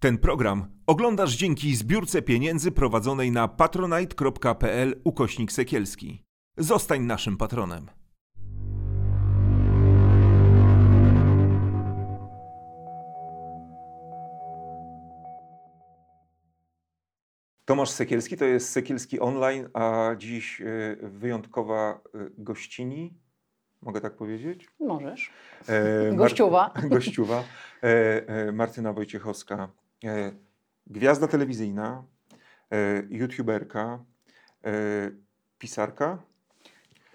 Ten program oglądasz dzięki zbiórce pieniędzy prowadzonej na patronite.pl ukośnik sekielski. Zostań naszym patronem. Tomasz Sekielski to jest Sekielski Online, a dziś y, wyjątkowa y, gościni. Mogę tak powiedzieć? Możesz. E, Mar- Gościuwa. Gościuwa. E, e, Martyna Wojciechowska. E, gwiazda telewizyjna, e, youtuberka, e, pisarka.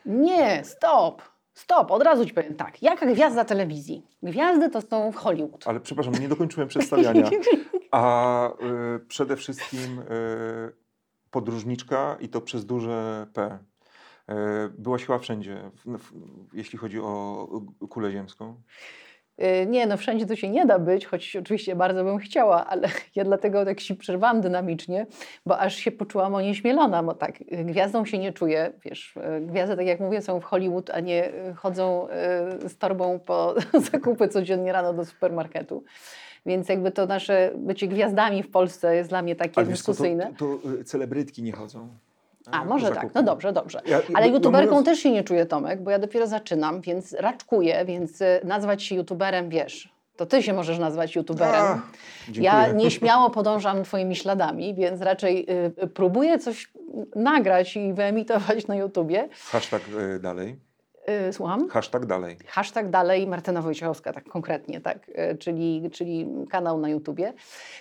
Nie, stop. Stop, od razu ci powiem tak. Jaka gwiazda telewizji? Gwiazdy to są w Hollywood. Ale przepraszam, nie dokończyłem przedstawiania. A e, przede wszystkim e, podróżniczka i to przez duże P. E, byłaś chyba wszędzie, w, w, jeśli chodzi o kulę ziemską. Y, Nie, no wszędzie to się nie da być, choć oczywiście bardzo bym chciała, ale ja dlatego tak się przerwałam dynamicznie, bo aż się poczułam onieśmielona, bo tak, y, gwiazdą się nie czuję, wiesz, y, gwiazdy, tak jak mówię, są w Hollywood, a nie chodzą z torbą po zakupy codziennie rano do supermarketu. Więc jakby to nasze bycie gwiazdami w Polsce jest dla mnie takie Ale wiesz co, to, dyskusyjne. to, celebrytki nie chodzą. A, e, może tak, zakupy. no dobrze, dobrze. Ja- Ale no youtuberką mówiąc- też się nie czuję, Tomek, bo ja dopiero zaczynam, więc raczkuję, więc y, nazwać się youtuberem, wiesz, to ty się możesz nazwać youtuberem. A, ja nieśmiało podążam twoimi śladami, więc raczej y, y, próbuję coś nagrać i wyemitować na YouTubie. Hashtag e, dalej. Y, słucham? Hashtag dalej. Hashtag dalej Martyna Wojciechowska, tak konkretnie, tak, y, czyli, czyli kanał na YouTubie.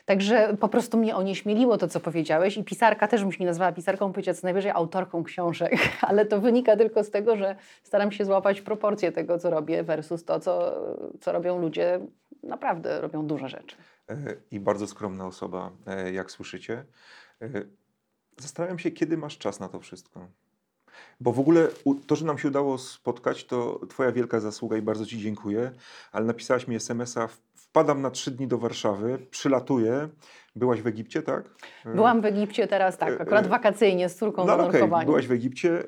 Także po prostu mnie onieśmieliło to, co powiedziałeś i pisarka też bym się nie nazwała pisarką, powiedziała co najwyżej autorką książek, ale to wynika tylko z tego, że staram się złapać proporcje tego, co robię versus to, co, co robią ludzie, naprawdę robią duże rzeczy. E, I bardzo skromna osoba, e, jak słyszycie. E, Zastanawiam się, kiedy masz czas na to wszystko. Bo w ogóle to, że nam się udało spotkać, to Twoja wielka zasługa i bardzo Ci dziękuję. Ale napisałaś mi SMS-a, wpadam na trzy dni do Warszawy, przylatuję. Byłaś w Egipcie, tak? E, Byłam w Egipcie teraz, tak, E, akurat e, wakacyjnie z córką No na okej, nurkowaniu. byłaś w Egipcie,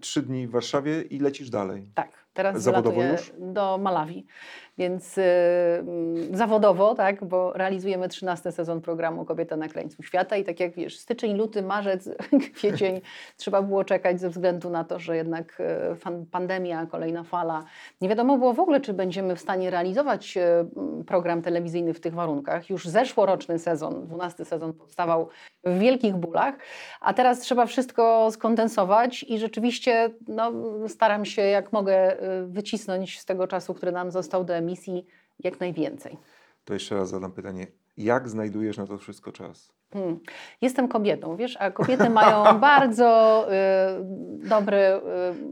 trzy dni w Warszawie i lecisz dalej. Tak, teraz Zawodowo już? do Malawi. Więc y, mm, zawodowo, tak, bo realizujemy 13 sezon programu Kobieta na krańcu świata i tak jak wiesz, styczeń, luty, marzec, kwiecień trzeba było czekać ze względu na to, że jednak y, pandemia, kolejna fala. Nie wiadomo było w ogóle, czy będziemy w stanie realizować y, m, program telewizyjny w tych warunkach. Już zeszłoroczny sezon, 12 sezon powstawał w wielkich bólach, a teraz trzeba wszystko skondensować i rzeczywiście no, staram się jak mogę y, wycisnąć z tego czasu, który nam został do emisji, jak najwięcej. To jeszcze raz zadam pytanie. Jak znajdujesz na to wszystko czas? Hmm. Jestem kobietą, wiesz, a kobiety mają bardzo y, dobre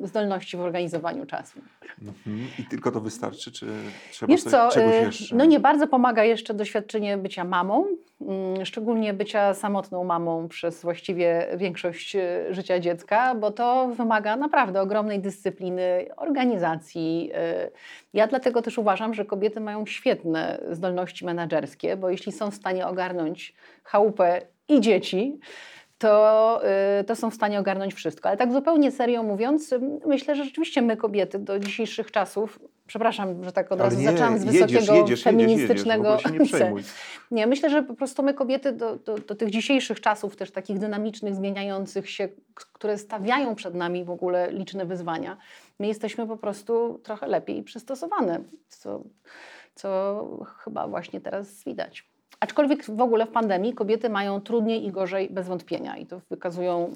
y, zdolności w organizowaniu czasu. Mhm. I tylko to wystarczy, czy trzeba Wiesz coś, co, czegoś y, jeszcze? no nie bardzo pomaga jeszcze doświadczenie bycia mamą, mm, szczególnie bycia samotną mamą przez właściwie większość y, życia dziecka, bo to wymaga naprawdę ogromnej dyscypliny, organizacji. y. Ja dlatego też uważam, że kobiety mają świetne zdolności menedżerskie, bo jeśli są w stanie ogarnąć chałupę i dzieci, to, y, to są w stanie ogarnąć wszystko. Ale tak zupełnie serio mówiąc, myślę, że rzeczywiście my kobiety do dzisiejszych czasów, przepraszam, że tak od razu nie, zaczęłam z jedziesz, wysokiego jedziesz, jedziesz, feministycznego jedziesz, się nie nie, myślę, że po prostu my kobiety do, do, do tych dzisiejszych czasów, też takich dynamicznych, zmieniających się, które stawiają przed nami w ogóle liczne wyzwania, my jesteśmy po prostu trochę lepiej przystosowane, co, co chyba właśnie teraz widać. Aczkolwiek w ogóle w pandemii kobiety mają trudniej i gorzej bez wątpienia i to wykazują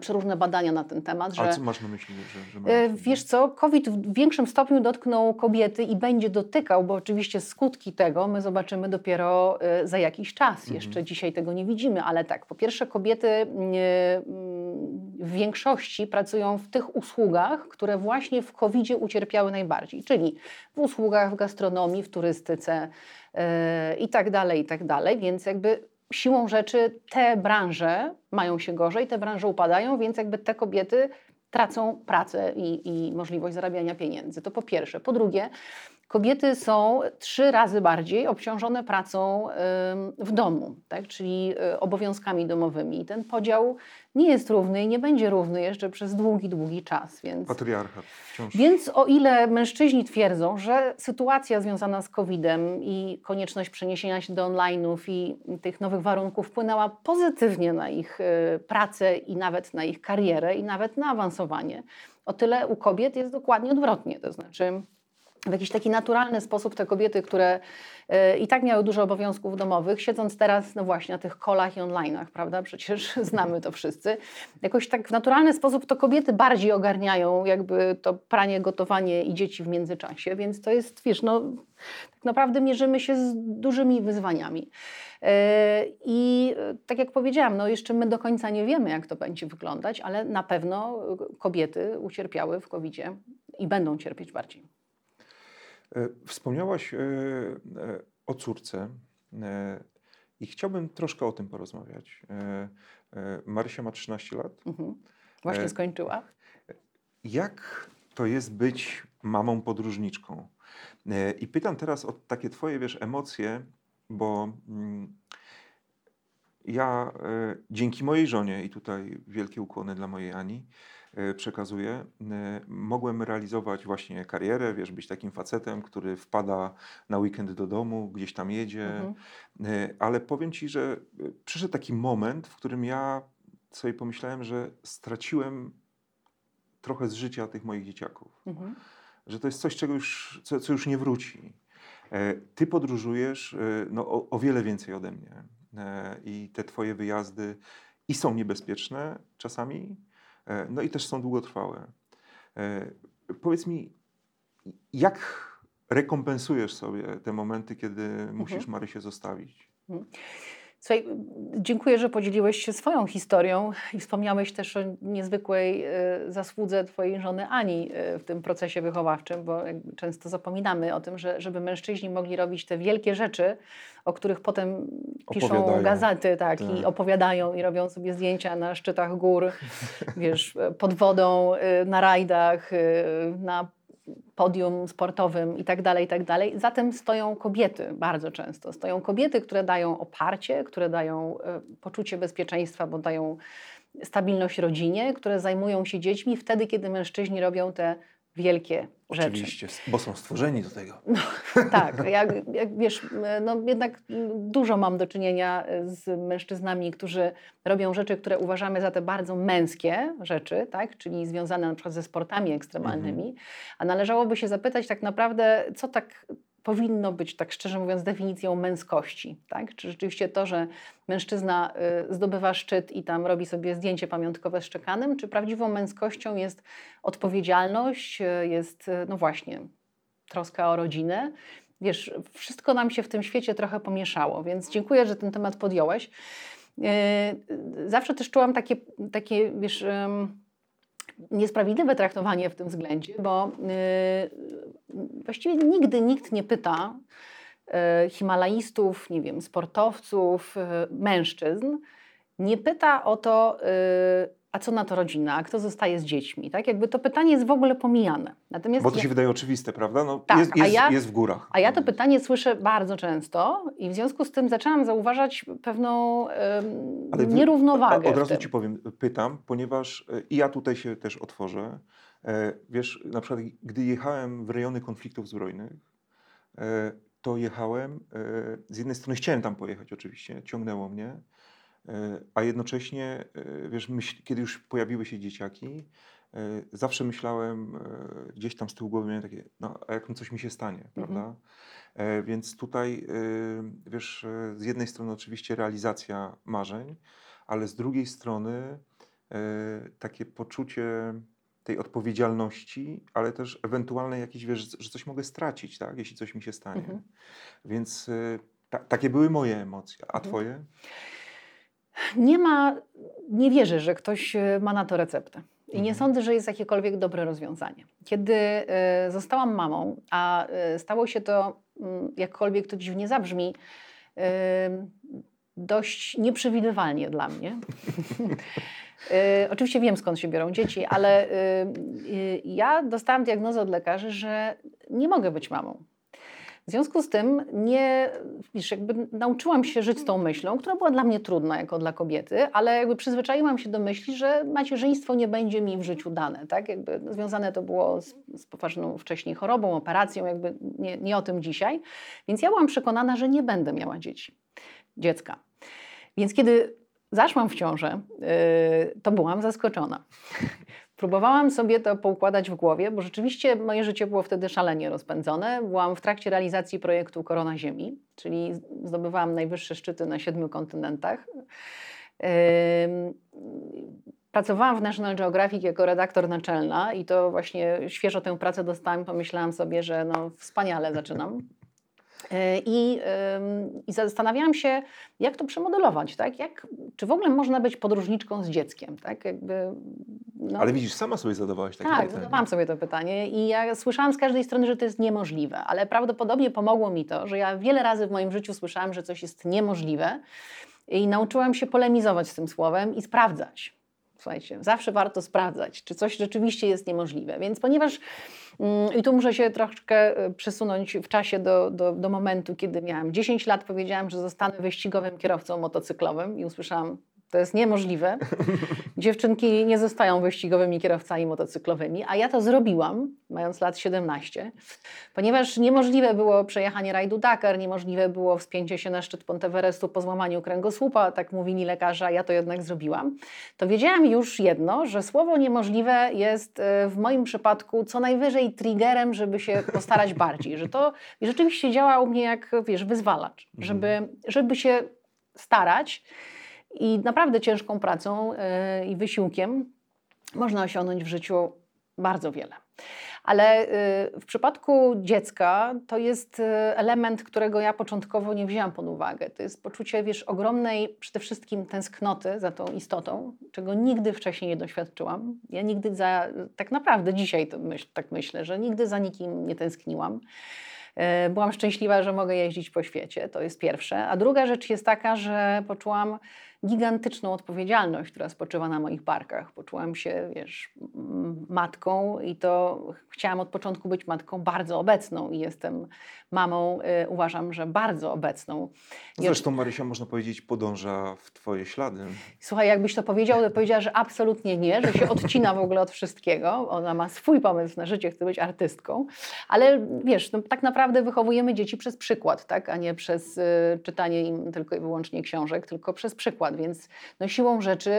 przeróżne badania na ten temat, że... A co masz na myśli? Że, że E, Wiesz co, COVID w większym stopniu dotknął kobiety i będzie dotykał, bo oczywiście skutki tego my zobaczymy dopiero e, za jakiś czas. Mhm. Jeszcze dzisiaj tego nie widzimy, ale tak, po pierwsze kobiety e, w większości pracują w tych usługach, które właśnie w COVID-zie ucierpiały najbardziej, czyli w usługach, w gastronomii, w turystyce e, i tak dalej, i tak dalej, więc jakby siłą rzeczy te branże mają się gorzej, te branże upadają, więc jakby te kobiety tracą pracę i, i możliwość zarabiania pieniędzy. To po pierwsze. Po drugie, kobiety są trzy razy bardziej obciążone pracą w domu, tak? czyli y, obowiązkami domowymi. I ten podział nie jest równy i nie będzie równy jeszcze przez długi, długi czas. Więc, Patriarchat wciąż. więc o ile mężczyźni twierdzą, że sytuacja związana z COVID-em i konieczność przeniesienia się do online'ów i tych nowych warunków wpłynęła pozytywnie na ich y, pracę i nawet na ich karierę i nawet na awansowanie, o tyle u kobiet jest dokładnie odwrotnie. To znaczy w jakiś taki naturalny sposób te kobiety, które y, i tak miały dużo obowiązków domowych, siedząc teraz, no właśnie, na tych kolach i online'ach, prawda? Przecież znamy to wszyscy. Jakoś tak w naturalny sposób to kobiety bardziej ogarniają jakby to pranie, gotowanie i dzieci w międzyczasie, więc to jest, wiesz, no tak naprawdę mierzymy się z dużymi wyzwaniami. Y, I tak jak powiedziałam, no jeszcze my do końca nie wiemy, jak to będzie wyglądać, ale na pewno kobiety ucierpiały w COVID-zie i będą cierpieć bardziej. E, wspomniałaś e, e, o córce i chciałbym troszkę o tym porozmawiać. Marysia ma 13 lat. Mhm. Właśnie skończyła. Jak to jest być mamą podróżniczką? I pytam teraz o takie twoje, wiesz, emocje, bo mm, ja dzięki mojej żonie, i tutaj wielkie ukłony dla mojej Ani, E, przekazuję, e, mogłem realizować właśnie karierę, wiesz, być takim facetem, który wpada na weekend do domu, gdzieś tam jedzie, mhm. E, ale powiem Ci, że przyszedł taki moment, w którym ja sobie pomyślałem, że straciłem trochę z życia tych moich dzieciaków. Mhm. Że to jest coś, czego już, co, co już nie wróci. Ty podróżujesz no, o, o wiele więcej ode mnie. I te Twoje wyjazdy i są niebezpieczne czasami, no i też są długotrwałe. E, powiedz mi, jak rekompensujesz sobie te momenty, kiedy mhm. musisz Marysię zostawić? Mhm. Słuchaj, dziękuję, że podzieliłeś się swoją historią i wspomniałeś też o niezwykłej y, zasłudze Twojej żony Ani y, w tym procesie wychowawczym, bo często zapominamy o tym, że żeby mężczyźni mogli robić te wielkie rzeczy, o których potem piszą gazety tak, tak, i opowiadają i robią sobie zdjęcia na szczytach gór, wiesz, pod wodą, y, na rajdach, na podium sportowym i tak dalej, i tak. Za tym stoją kobiety bardzo często. Stoją kobiety, które dają oparcie, które dają e, poczucie bezpieczeństwa, bo dają stabilność rodzinie, które zajmują się dziećmi wtedy, kiedy mężczyźni robią te wielkie rzeczy. Oczywiście, bo są stworzeni do tego. No, tak, jak, jak wiesz, no jednak dużo mam do czynienia z mężczyznami, którzy robią rzeczy, które uważamy za te bardzo męskie rzeczy, tak? czyli związane na przykład ze sportami ekstremalnymi, mhm. a należałoby się zapytać tak naprawdę, co tak powinno być, tak szczerze mówiąc, definicją męskości. Tak? Czy rzeczywiście to, że mężczyzna y, zdobywa szczyt i tam robi sobie zdjęcie pamiątkowe z szczekanem, czy prawdziwą męskością jest odpowiedzialność, y, jest, y, no właśnie, troska o rodzinę. Wiesz, wszystko nam się w tym świecie trochę pomieszało, więc dziękuję, że ten temat podjąłeś. Zawsze też czułam takie, takie wiesz, niesprawiedliwe traktowanie w tym względzie, bo y, właściwie nigdy nikt nie pyta y, himalaistów, nie wiem, sportowców, y, mężczyzn, nie pyta o to, a co na to rodzina, kto zostaje z dziećmi, tak? Jakby to pytanie jest w ogóle pomijane. Natomiast Bo to się ja... wydaje oczywiste, prawda? No, tak, jest, jest, ja, jest w górach. A ja to pytanie słyszę bardzo często i w związku z tym zaczęłam zauważać pewną um, nierównowagę. Od razu Ci powiem, pytam, ponieważ e, i ja tutaj się też otworzę. E, wiesz, na przykład gdy jechałem w rejony konfliktów zbrojnych, e, to jechałem, z jednej strony chciałem tam pojechać oczywiście, ciągnęło mnie, a jednocześnie, e, wiesz, myśl, kiedy już pojawiły się dzieciaki, e, zawsze myślałem, e, gdzieś tam z tyłu głowy miałem takie, no a jak coś mi się stanie, mhm. prawda? Więc tutaj, wiesz, z jednej strony oczywiście realizacja marzeń, ale z drugiej strony takie poczucie tej odpowiedzialności, ale też ewentualne jakieś, wiesz, że coś mogę stracić, tak, jeśli coś mi się stanie. Mhm. Więc ta, takie były moje emocje. A mhm. twoje? Nie ma, nie wierzę, że ktoś e, ma na to receptę. I nie mhm. sądzę, że jest jakiekolwiek dobre rozwiązanie. Kiedy y, zostałam mamą, a y, stało się to, y, jakkolwiek to dziwnie zabrzmi, dość nieprzewidywalnie dla mnie, oczywiście wiem skąd się biorą dzieci, ale ja dostałam diagnozę od lekarzy, że nie mogę być mamą. W związku z tym nie, wiesz, jakby nauczyłam się żyć tą myślą, która była dla mnie trudna jako dla kobiety, ale jakby przyzwyczaiłam się do myśli, że macierzyństwo nie będzie mi w życiu dane, tak? Jakby związane to było z, z poważną wcześniej chorobą, operacją, jakby nie, nie o tym dzisiaj. Więc ja byłam przekonana, że nie będę miała dzieci, dziecka. Więc kiedy zaszłam w ciążę, yy, to byłam zaskoczona. Próbowałam sobie to poukładać w głowie, bo rzeczywiście moje życie było wtedy szalenie rozpędzone. Byłam w trakcie realizacji projektu Korona Ziemi, czyli zdobywałam najwyższe szczyty na siedmiu kontynentach. Pracowałam w National Geographic jako redaktor naczelna i to właśnie świeżo tę pracę dostałam. Pomyślałam sobie, że no wspaniale zaczynam. E, I, I, zastanawiałam się, jak to przemodelować, tak? Jak, czy w ogóle można być podróżniczką z dzieckiem, tak? Jakby, no. Ale widzisz, sama sobie zadawałaś takie tak, pytanie. Tak, zadawałam sobie to pytanie i ja słyszałam z każdej strony, że to jest niemożliwe, ale prawdopodobnie pomogło mi to, że ja wiele razy w moim życiu słyszałam, że coś jest niemożliwe i nauczyłam się polemizować z tym słowem i sprawdzać. Słuchajcie, zawsze warto sprawdzać, czy coś rzeczywiście jest niemożliwe. Więc ponieważ I tu muszę się troszkę e, przesunąć w czasie do, do, do momentu, kiedy miałam 10 lat, powiedziałam, że zostanę wyścigowym kierowcą motocyklowym i usłyszałam, to jest niemożliwe. Dziewczynki nie zostają wyścigowymi kierowcami motocyklowymi, a ja to zrobiłam, mając lat 17, ponieważ niemożliwe było przejechanie rajdu Dakar, niemożliwe było wspięcie się na szczyt Ponteverestu po złamaniu kręgosłupa, tak mówili lekarze, a ja to jednak zrobiłam. To wiedziałam już jedno, że słowo niemożliwe jest e, w moim przypadku co najwyżej triggerem, żeby się postarać bardziej, że to rzeczywiście działa u mnie jak, wiesz, wyzwalacz, żeby, żeby się starać, i naprawdę ciężką pracą yy, i wysiłkiem można osiągnąć w życiu bardzo wiele. Ale yy, w przypadku dziecka to jest yy, element, którego ja początkowo nie wzięłam pod uwagę. To jest poczucie, wiesz, ogromnej przede wszystkim tęsknoty za tą istotą, czego nigdy wcześniej nie doświadczyłam. Ja nigdy za, tak naprawdę dzisiaj myśl, tak myślę, że nigdy za nikim nie tęskniłam. Byłam szczęśliwa, że mogę jeździć po świecie, to jest pierwsze. A druga rzecz jest taka, że poczułam gigantyczną odpowiedzialność, która spoczywa na moich barkach. Poczułam się, wiesz, matką i to chciałam od początku być matką bardzo obecną i jestem mamą, y, uważam, że bardzo obecną. Zresztą Marysia, można powiedzieć, podąża w twoje ślady. Słuchaj, jakbyś to powiedział, to powiedziała, że absolutnie nie, że się odcina w ogóle od wszystkiego. Ona ma swój pomysł na życie, chce być artystką, ale wiesz, no, tak naprawdę wychowujemy dzieci przez przykład, tak? a nie przez y, czytanie im tylko i wyłącznie książek, tylko przez przykład, więc no, siłą rzeczy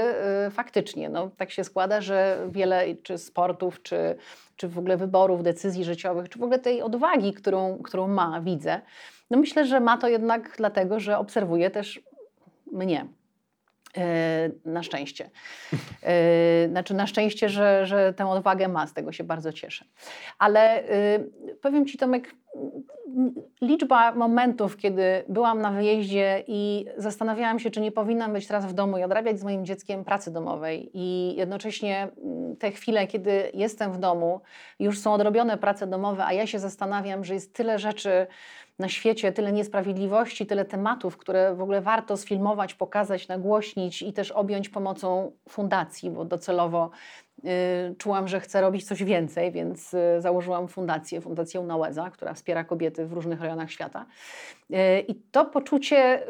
y, faktycznie no, tak się składa, że wiele czy sportów, czy czy w ogóle wyborów, decyzji życiowych, czy w ogóle tej odwagi, którą, którą ma, widzę. No myślę, że ma to jednak dlatego, że obserwuje też mnie. E, na szczęście. E, znaczy, na szczęście, że, że tę odwagę ma, z tego się bardzo cieszę. Ale e, powiem Ci, Tomek, liczba momentów, kiedy byłam na wyjeździe i zastanawiałam się, czy nie powinnam być teraz w domu i odrabiać z moim dzieckiem pracy domowej. I jednocześnie mm, te chwile, kiedy jestem w domu, już są odrobione prace domowe, a ja się zastanawiam, że jest tyle rzeczy na świecie, tyle niesprawiedliwości, tyle tematów, które w ogóle warto sfilmować, pokazać, nagłośnić i też objąć pomocą fundacji, bo docelowo czułam, że chcę robić coś więcej, więc y, założyłam fundację, Fundację Unałeza, która wspiera kobiety w różnych rejonach świata. Y, I to poczucie,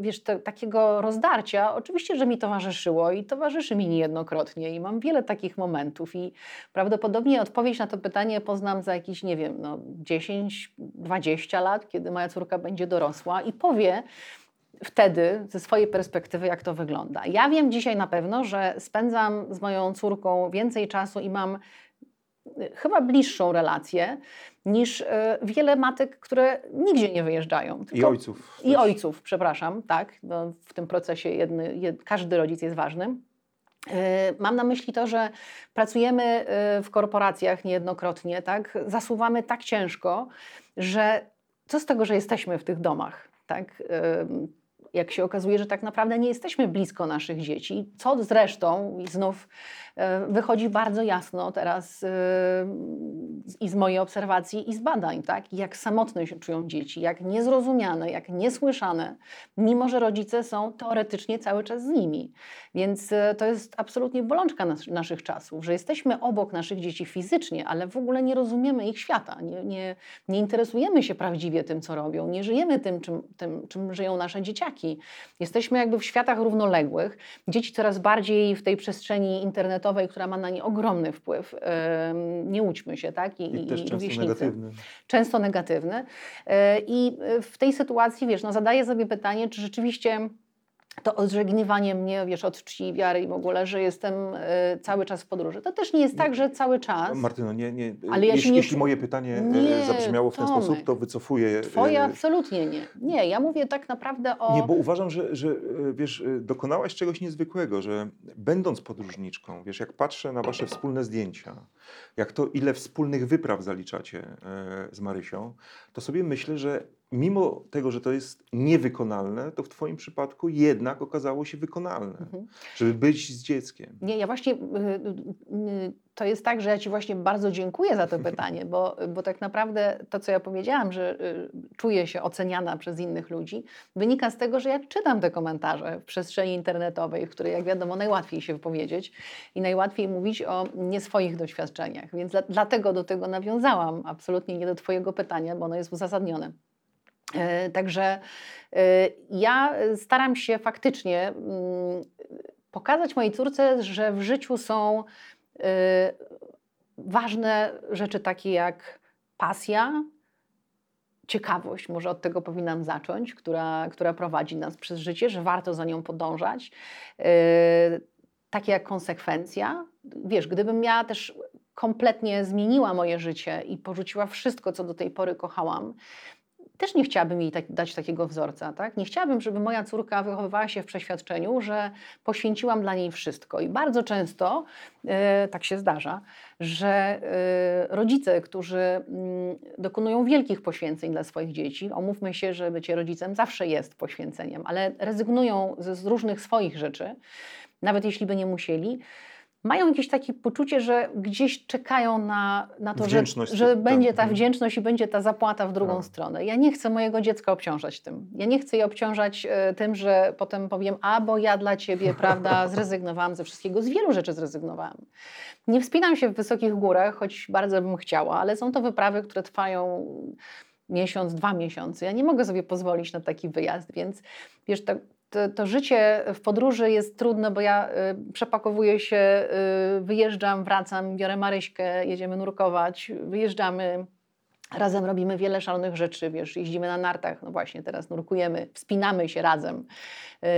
wiesz, te, takiego rozdarcia, oczywiście, że mi towarzyszyło i towarzyszy mi niejednokrotnie i mam wiele takich momentów i prawdopodobnie odpowiedź na to pytanie poznam za jakieś, nie wiem, no 10-20 lat, kiedy moja córka będzie dorosła i powie, wtedy ze swojej perspektywy, jak to wygląda. Ja wiem dzisiaj na pewno, że spędzam z moją córką więcej czasu i mam y, chyba bliższą relację niż y, wiele matek, które nigdzie nie wyjeżdżają. I ojców. I też. ojców, przepraszam, tak. No, w tym procesie jedny, jed, każdy rodzic jest ważny. Y, mam na myśli to, że pracujemy w korporacjach niejednokrotnie, tak? zasuwamy tak ciężko, że co z tego, że jesteśmy w tych domach? Tak? Jak się okazuje, że tak naprawdę nie jesteśmy blisko naszych dzieci, co zresztą znów wychodzi bardzo jasno teraz e, i z mojej obserwacji, i z badań, tak? jak samotne się czują dzieci, jak niezrozumiane, jak niesłyszane, mimo że rodzice są teoretycznie cały czas z nimi. Więc e, to jest absolutnie bolączka nas, naszych czasów, że jesteśmy obok naszych dzieci fizycznie, ale w ogóle nie rozumiemy ich świata, nie, nie, nie interesujemy się prawdziwie tym, co robią, nie żyjemy tym czym, tym, czym żyją nasze dzieciaki. Jesteśmy jakby w światach równoległych. Dzieci coraz bardziej w tej przestrzeni internetowej, która ma na nie ogromny wpływ. Nie łudźmy się, tak? I, I też często wieśnicy. negatywny. Często negatywny. E, I w tej sytuacji, wiesz, no zadaję sobie pytanie, czy rzeczywiście to odżegnywanie mnie, wiesz, od czci i wiary i w ogóle, że jestem y, cały czas w podróży. To też nie jest tak, że cały czas. Martyno, nie, nie. Ale ja jeśli, nie... jeśli moje pytanie e, nie, zabrzmiało w ten Tomek, sposób, to wycofuję. Twoje absolutnie nie. Nie, ja mówię tak naprawdę o. Nie, bo uważam, że, że wiesz, dokonałaś czegoś niezwykłego, że będąc podróżniczką, wiesz, jak patrzę na wasze wspólne zdjęcia, jak to ile wspólnych wypraw zaliczacie z Marysią, to sobie myślę, że mimo tego, że to jest niewykonalne, to w Twoim przypadku jednak okazało się wykonalne, mhm. żeby być z dzieckiem. Nie, ja właśnie, y, y, to jest tak, że ja Ci właśnie bardzo dziękuję za to pytanie, bo, bo tak naprawdę to, co ja powiedziałam, że y, czuję się oceniana przez innych ludzi, wynika z tego, że ja czytam te komentarze w przestrzeni internetowej, w której, jak wiadomo, najłatwiej się wypowiedzieć i najłatwiej mówić o nie swoich doświadczeniach, więc dla, dlatego do tego nawiązałam, absolutnie nie do Twojego pytania, bo ono jest uzasadnione. E, także e, ja staram się faktycznie mm, pokazać mojej córce, że w życiu są e, ważne rzeczy takie jak pasja, ciekawość, może od tego powinnam zacząć, która, która prowadzi nas przez życie, że warto za nią podążać. Takie jak konsekwencja. Wiesz, gdybym miała też kompletnie zmieniła moje życie i porzuciła wszystko, co do tej pory kochałam, też nie chciałabym jej tak, dać takiego wzorca. Tak? Nie chciałabym, żeby moja córka wychowywała się w przeświadczeniu, że poświęciłam dla niej wszystko. I bardzo często e, tak się zdarza, że e, rodzice, którzy mm, dokonują wielkich poświęceń dla swoich dzieci, omówmy się, że bycie rodzicem zawsze jest poświęceniem, ale rezygnują z, z różnych swoich rzeczy, nawet jeśli by nie musieli, mają jakieś takie poczucie, że gdzieś czekają na, na to, że, że tak. będzie ta wdzięczność i będzie ta zapłata w drugą no. stronę. Ja nie chcę mojego dziecka obciążać tym. Ja nie chcę je obciążać e, tym, że potem powiem, a bo ja dla ciebie, prawda, zrezygnowałam ze wszystkiego, z wielu rzeczy zrezygnowałam. Nie wspinam się w wysokich górach, choć bardzo bym chciała, ale są to wyprawy, które trwają miesiąc, dwa miesiące. Ja nie mogę sobie pozwolić na taki wyjazd, więc wiesz, to, to, to, życie w podróży jest trudne, bo ja y, przepakowuję się, y, wyjeżdżam, wracam, biorę Maryśkę, jedziemy nurkować, wyjeżdżamy, razem robimy wiele szalonych rzeczy, wiesz, jeździmy na nartach, no właśnie teraz nurkujemy, wspinamy się razem, y,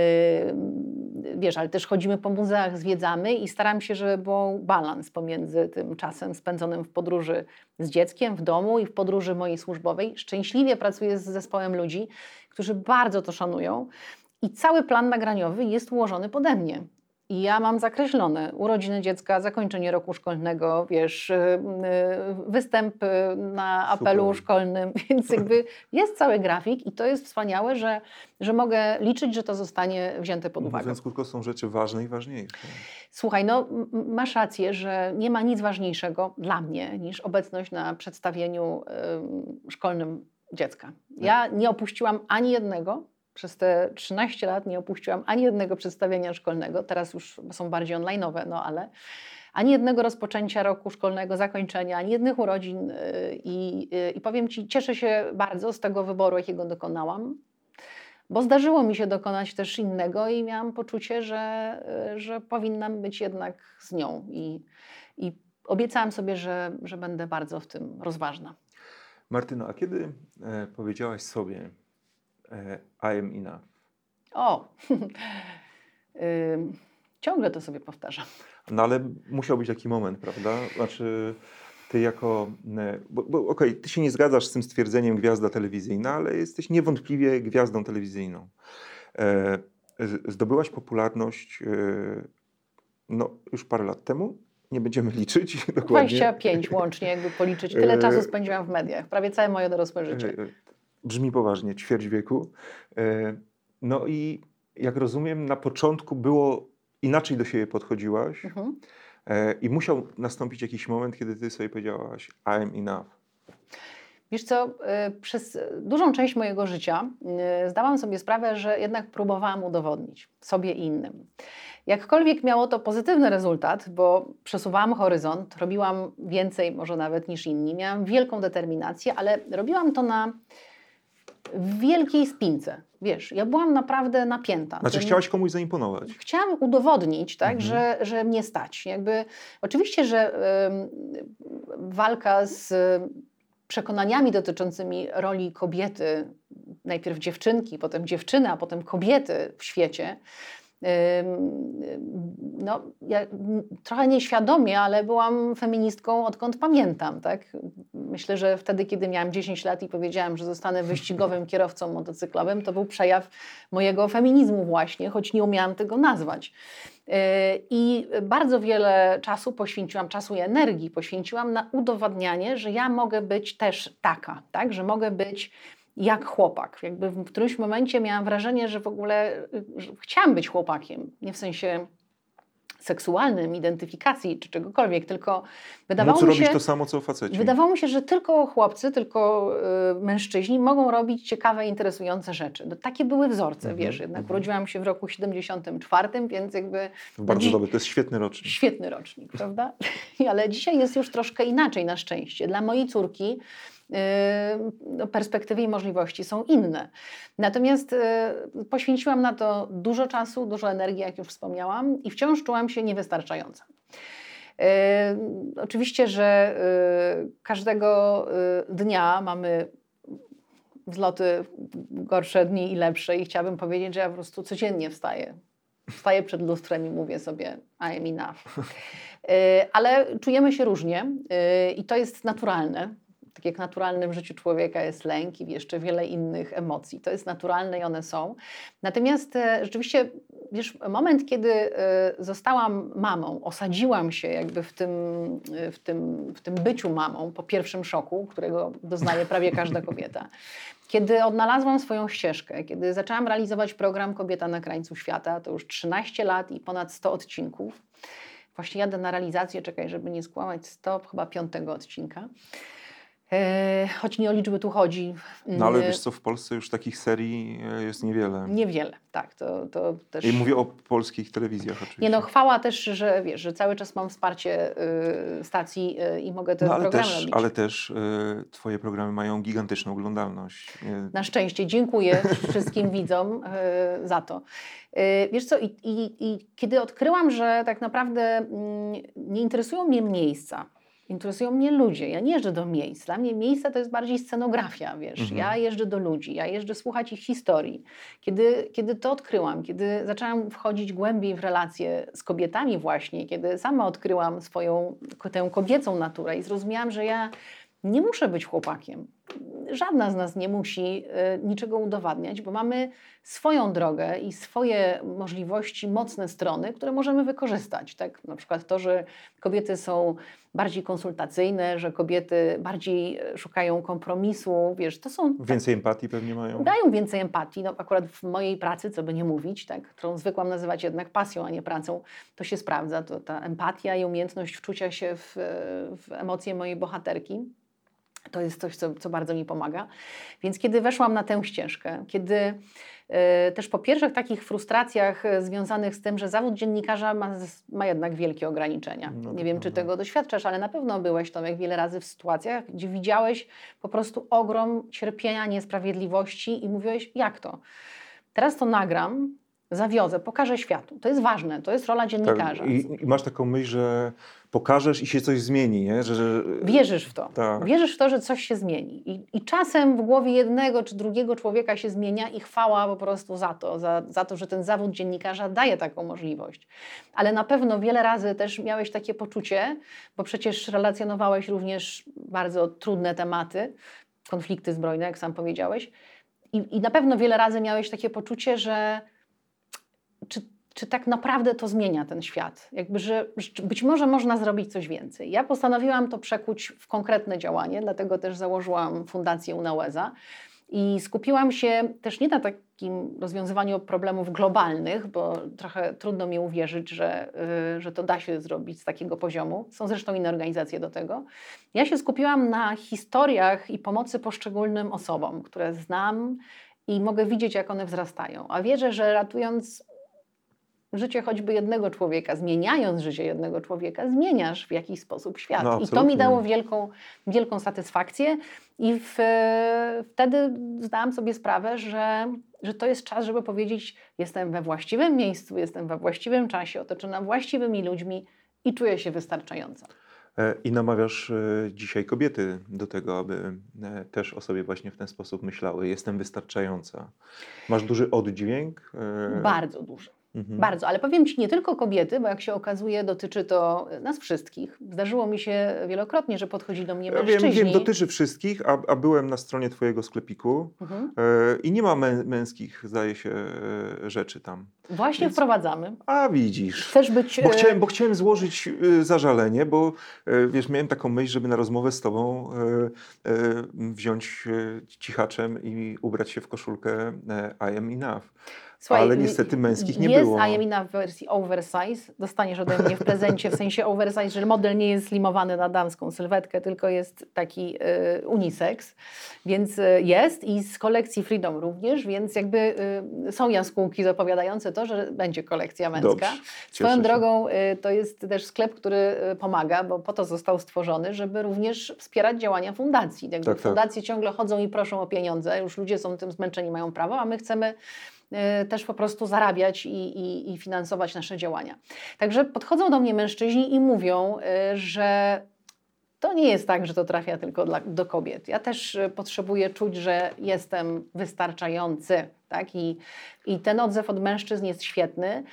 wiesz, ale też chodzimy po muzeach, zwiedzamy i staram się, żeby był balans pomiędzy tym czasem spędzonym w podróży z dzieckiem, w domu i w podróży mojej służbowej. Szczęśliwie pracuję z zespołem ludzi, którzy bardzo to szanują, i cały plan nagraniowy jest ułożony pode mnie. I ja mam zakreślone urodziny dziecka, zakończenie roku szkolnego, wiesz, y, y, występ na apelu Super. szkolnym, więc jakby jest cały grafik i to jest wspaniałe, że, że mogę liczyć, że to zostanie wzięte pod uwagę. Mówiąc krótko, są rzeczy ważne i ważniejsze. Słuchaj, no masz rację, że nie ma nic ważniejszego dla mnie niż obecność na przedstawieniu y, szkolnym dziecka. Ja nie opuściłam ani jednego, przez te 13 lat nie opuściłam ani jednego przedstawienia szkolnego, teraz już są bardziej online'owe, no ale ani jednego rozpoczęcia roku szkolnego, zakończenia, ani jednych urodzin y, i, y, i powiem Ci, cieszę się bardzo z tego wyboru, jakiego dokonałam, bo zdarzyło mi się dokonać też innego i miałam poczucie, że, y, że powinnam być jednak z nią i, i obiecałam sobie, że, że będę bardzo w tym rozważna. Martyno, a kiedy e, powiedziałaś sobie, I am enough. O, ciągle to sobie powtarzam. No ale musiał być taki moment, prawda? Znaczy, ty jako. E, bo, bo okej, okay, ty się nie zgadzasz z tym stwierdzeniem gwiazda telewizyjna, ale jesteś niewątpliwie gwiazdą telewizyjną. E, zdobyłaś popularność e, no, już parę lat temu. Nie będziemy liczyć dokładnie. 25 łącznie, jakby policzyć. Tyle czasu spędziłam w mediach. Prawie całe moje dorosłe życie brzmi poważnie, ćwierć wieku. E, no i jak rozumiem, na początku było inaczej do siebie podchodziłaś, mhm. E, I musiał nastąpić jakiś moment, kiedy ty sobie powiedziałaś, I'm enough. Wiesz co, y, przez dużą część mojego życia zdałam sobie sprawę, że jednak próbowałam udowodnić sobie i innym. Jakkolwiek miało to pozytywny rezultat, bo przesuwałam horyzont, robiłam więcej może nawet niż inni, miałam wielką determinację, ale robiłam to na wielkiej spince. Wiesz, ja byłam naprawdę napięta. Znaczy Tym- chciałaś komuś zaimponować. Chciałam udowodnić, tak, Mhm. że, że mnie stać. Jakby, oczywiście, że em, walka z przekonaniami dotyczącymi roli kobiety, najpierw dziewczynki, potem dziewczyny, a potem kobiety w świecie, no, ja trochę nieświadomie, ale byłam feministką odkąd pamiętam. Tak? Myślę, że wtedy, kiedy miałam 10 lat i powiedziałam, że zostanę wyścigowym kierowcą motocyklowym, to był przejaw mojego feminizmu właśnie, choć nie umiałam tego nazwać. Yy, I bardzo wiele czasu poświęciłam, czasu i energii poświęciłam na udowadnianie, że ja mogę być też taka, tak? że mogę być jak chłopak. Jakby w którymś momencie miałam wrażenie, że w ogóle y, że chciałam być chłopakiem. Nie w sensie seksualnym, identyfikacji czy czegokolwiek, tylko wydawało Móc mi robić się... to samo, co faceci. Wydawało mi się, że tylko chłopcy, tylko y, mężczyźni mogą robić ciekawe, interesujące rzeczy. No, takie były wzorce, Mhm, wiesz. Jednak mhm. urodziłam się w roku 74, więc jakby Bardzo dziś- dobry, to jest świetny rocznik. świetny rocznik, prawda? Ale dzisiaj jest już troszkę inaczej na szczęście. Dla mojej córki no, perspektywy i możliwości są inne. Natomiast y, poświęciłam na to dużo czasu, dużo energii, jak już wspomniałam, i wciąż czułam się niewystarczająca. Y, Oczywiście, że każdego dnia mamy wzloty, gorsze dni i lepsze i chciałabym powiedzieć, że ja po prostu codziennie wstaję. Wstaję przed lustrem i mówię sobie I am enough. Ale czujemy się różnie i to jest naturalne. Tak jak naturalne w życiu człowieka jest lęk i jeszcze wiele innych emocji. To jest naturalne i one są. Natomiast e, rzeczywiście, wiesz, moment, kiedy e, zostałam mamą, osadziłam się jakby w tym, e, w tym, w tym byciu mamą po pierwszym szoku, którego doznaje prawie każda kobieta. Kiedy odnalazłam swoją ścieżkę, kiedy zaczęłam realizować program Kobieta na krańcu świata, to już 13 lat i ponad 100 odcinków. Właśnie jadę na realizację, czekaj, żeby nie skłamać, 100 chyba piątego odcinka. E, choć nie o liczby tu chodzi. No ale Mm, wiesz co, w Polsce już takich serii e, jest niewiele. Niewiele, tak. To, to też... I mówię o polskich telewizjach oczywiście. Nie no, chwała też, że wiesz, że cały czas mam wsparcie y, stacji y, i mogę te no, ale programy też, robić. ale też e, twoje programy mają gigantyczną oglądalność. Nie, Na szczęście dziękuję wszystkim widzom y, za to. Y, wiesz co, i, i, i kiedy odkryłam, że tak naprawdę mm, nie interesują mnie miejsca, interesują mnie ludzie. Ja nie jeżdżę do miejsc. Dla mnie miejsca to jest bardziej scenografia, wiesz. Mhm. Ja jeżdżę do ludzi, ja jeżdżę słuchać ich historii. Kiedy, kiedy to odkryłam, kiedy zaczęłam wchodzić głębiej w relacje z kobietami właśnie, kiedy sama odkryłam swoją tę kobiecą naturę i zrozumiałam, że ja nie muszę być chłopakiem. Żadna z nas nie musi y, niczego udowadniać, bo mamy swoją drogę i swoje możliwości, mocne strony, które możemy wykorzystać. Tak? Na przykład to, że kobiety są bardziej konsultacyjne, że kobiety bardziej e, szukają kompromisu, wiesz, to są Więcej empatii pewnie mają. dają więcej empatii. No, akurat w mojej pracy, co by nie mówić, tak, którą zwykłam nazywać jednak pasją, a nie pracą, to się sprawdza. To ta empatia i umiejętność wczucia się w, w emocje mojej bohaterki. To jest coś, co, co bardzo mi pomaga. Więc kiedy weszłam na tę ścieżkę, kiedy e, też po pierwszych takich frustracjach e, związanych z tym, że zawód dziennikarza ma, ma jednak wielkie ograniczenia. No nie wiem, czy prawda. tego doświadczasz, ale na pewno byłeś Tomek wiele razy w sytuacjach, gdzie widziałeś po prostu ogrom cierpienia, niesprawiedliwości i mówiłeś, jak to? Teraz to nagram, zawiozę, pokażę światu. To jest ważne, to jest rola dziennikarza. Tak, i, I masz taką myśl, że pokażesz i się coś zmieni, nie? Że, że... Wierzysz w to. Tak. Wierzysz w to, że coś się zmieni. I, I czasem w głowie jednego czy drugiego człowieka się zmienia i chwała po prostu za to, za, za to, że ten zawód dziennikarza daje taką możliwość. Ale na pewno wiele razy też miałeś takie poczucie, bo przecież relacjonowałeś również bardzo trudne tematy, konflikty zbrojne, jak sam powiedziałeś. I, I na pewno wiele razy miałeś takie poczucie, że czy, czy tak naprawdę to zmienia ten świat? Jakby, że, być może można zrobić coś więcej. Ja postanowiłam to przekuć w konkretne działanie, dlatego też założyłam Fundację Unałeza. I skupiłam się też nie na takim rozwiązywaniu problemów globalnych, bo trochę trudno mi uwierzyć, że, y, że to da się zrobić z takiego poziomu. Są zresztą inne organizacje do tego. Ja się skupiłam na historiach i pomocy poszczególnym osobom, które znam i mogę widzieć, jak one wzrastają. A wierzę, że ratując życie choćby jednego człowieka, zmieniając życie jednego człowieka, zmieniasz w jakiś sposób świat. No, I to mi dało wielką, wielką satysfakcję. I w, wtedy zdałam sobie sprawę, że, że to jest czas, żeby powiedzieć: Jestem we właściwym miejscu, jestem we właściwym czasie, otoczona właściwymi ludźmi i czuję się wystarczająco. E, I namawiasz e, dzisiaj kobiety do tego, aby e, też o sobie właśnie w ten sposób myślały. Jestem wystarczająca. Masz duży oddźwięk? Bardzo dużo. Mhm. Bardzo, ale powiem Ci nie tylko kobiety, bo jak się okazuje, dotyczy to nas wszystkich. Zdarzyło mi się wielokrotnie, że podchodzi do mnie Ja mężczyźni. wiem, wiem, dotyczy wszystkich, a, a byłem na stronie Twojego sklepiku Mhm. e, i nie ma mę, męskich, zdaje się, e, rzeczy tam. Właśnie Więc- wprowadzamy. A widzisz. Chcesz być. Bo e, chciałem, bo chciałem złożyć y, zażalenie, bo wiesz, miałem taką myśl, żeby na rozmowę z tobą wziąć cichaczem i ubrać się w koszulkę I am enough. Słuchaj, ale niestety męskich nie jest było. Jest Ajemina w wersji oversize. Dostaniesz ode mnie w prezencie w sensie oversize, że model nie jest slimowany na damską sylwetkę, tylko jest taki y, unisex. Więc y, jest i z kolekcji Freedom również, więc jakby y, są jaskółki zapowiadające to, że będzie kolekcja męska. Dobrze, Swoją drogą y, to jest też sklep, który y, pomaga, bo po to został stworzony, żeby również wspierać działania fundacji. Jakby Tak, tak. fundacje ciągle chodzą i proszą o pieniądze, już ludzie są tym zmęczeni, mają prawo, a my chcemy też po prostu zarabiać i, i, i finansować nasze działania. Także podchodzą do mnie mężczyźni i mówią, y, że to nie jest tak, że to trafia tylko dla, do kobiet. Ja też y, potrzebuję czuć, że jestem wystarczający. Tak? I, I ten odzew od mężczyzn jest świetny.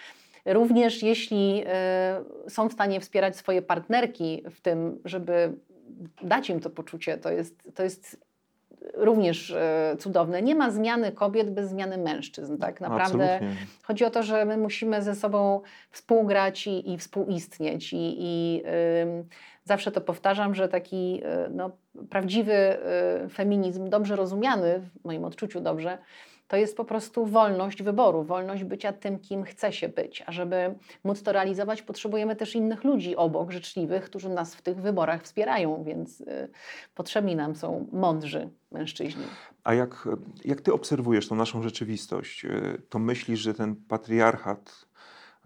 Również jeśli y, są w stanie wspierać swoje partnerki w tym, żeby dać im to poczucie, to jest, to jest również y, cudowne. Nie ma zmiany kobiet bez zmiany mężczyzn. Tak naprawdę Absolutnie. Chodzi o to, że my musimy ze sobą współgrać i, i współistnieć. I, i zawsze to powtarzam, że taki y, no, prawdziwy y, feminizm, dobrze rozumiany, w moim odczuciu dobrze, to jest po prostu wolność wyboru, wolność bycia tym, kim chce się być. A żeby móc to realizować, potrzebujemy też innych ludzi obok, życzliwych, którzy nas w tych wyborach wspierają, więc y, potrzebni nam są mądrzy mężczyźni. A jak, jak ty obserwujesz tą naszą rzeczywistość, y, to myślisz, że ten patriarchat,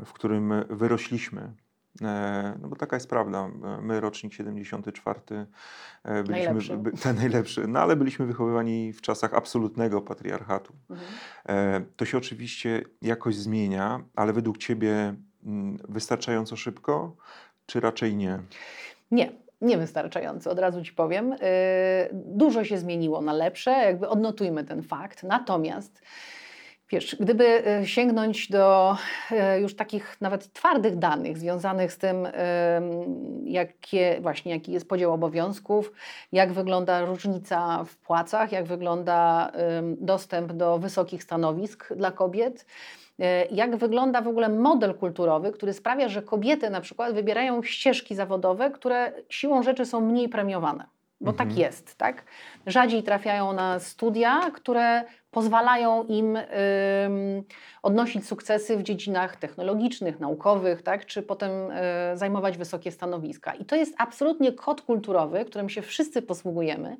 w którym wyrośliśmy, no bo taka jest prawda, e, my rocznik 74 e, byliśmy Najlepszy. by, ten najlepszy, no ale byliśmy wychowywani w czasach absolutnego patriarchatu. Mhm. E, To się oczywiście jakoś zmienia, ale według ciebie mm, wystarczająco szybko, czy raczej nie? Nie, niewystarczająco, od razu Ci powiem. Yy, Dużo się zmieniło na lepsze, jakby odnotujmy ten fakt. Natomiast wiesz, gdyby y, sięgnąć do y, już takich nawet twardych danych związanych z tym, ym, jakie, właśnie, jaki jest podział obowiązków, jak wygląda różnica w płacach, jak wygląda dostęp do wysokich stanowisk dla kobiet, E, jak wygląda w ogóle model kulturowy, który sprawia, że kobiety na przykład wybierają ścieżki zawodowe, które siłą rzeczy są mniej premiowane. Bo Mhm. tak jest, tak? Rzadziej trafiają na studia, które pozwalają im ym, odnosić sukcesy w dziedzinach technologicznych, naukowych, tak? czy potem y, zajmować wysokie stanowiska. I to jest absolutnie kod kulturowy, którym się wszyscy posługujemy.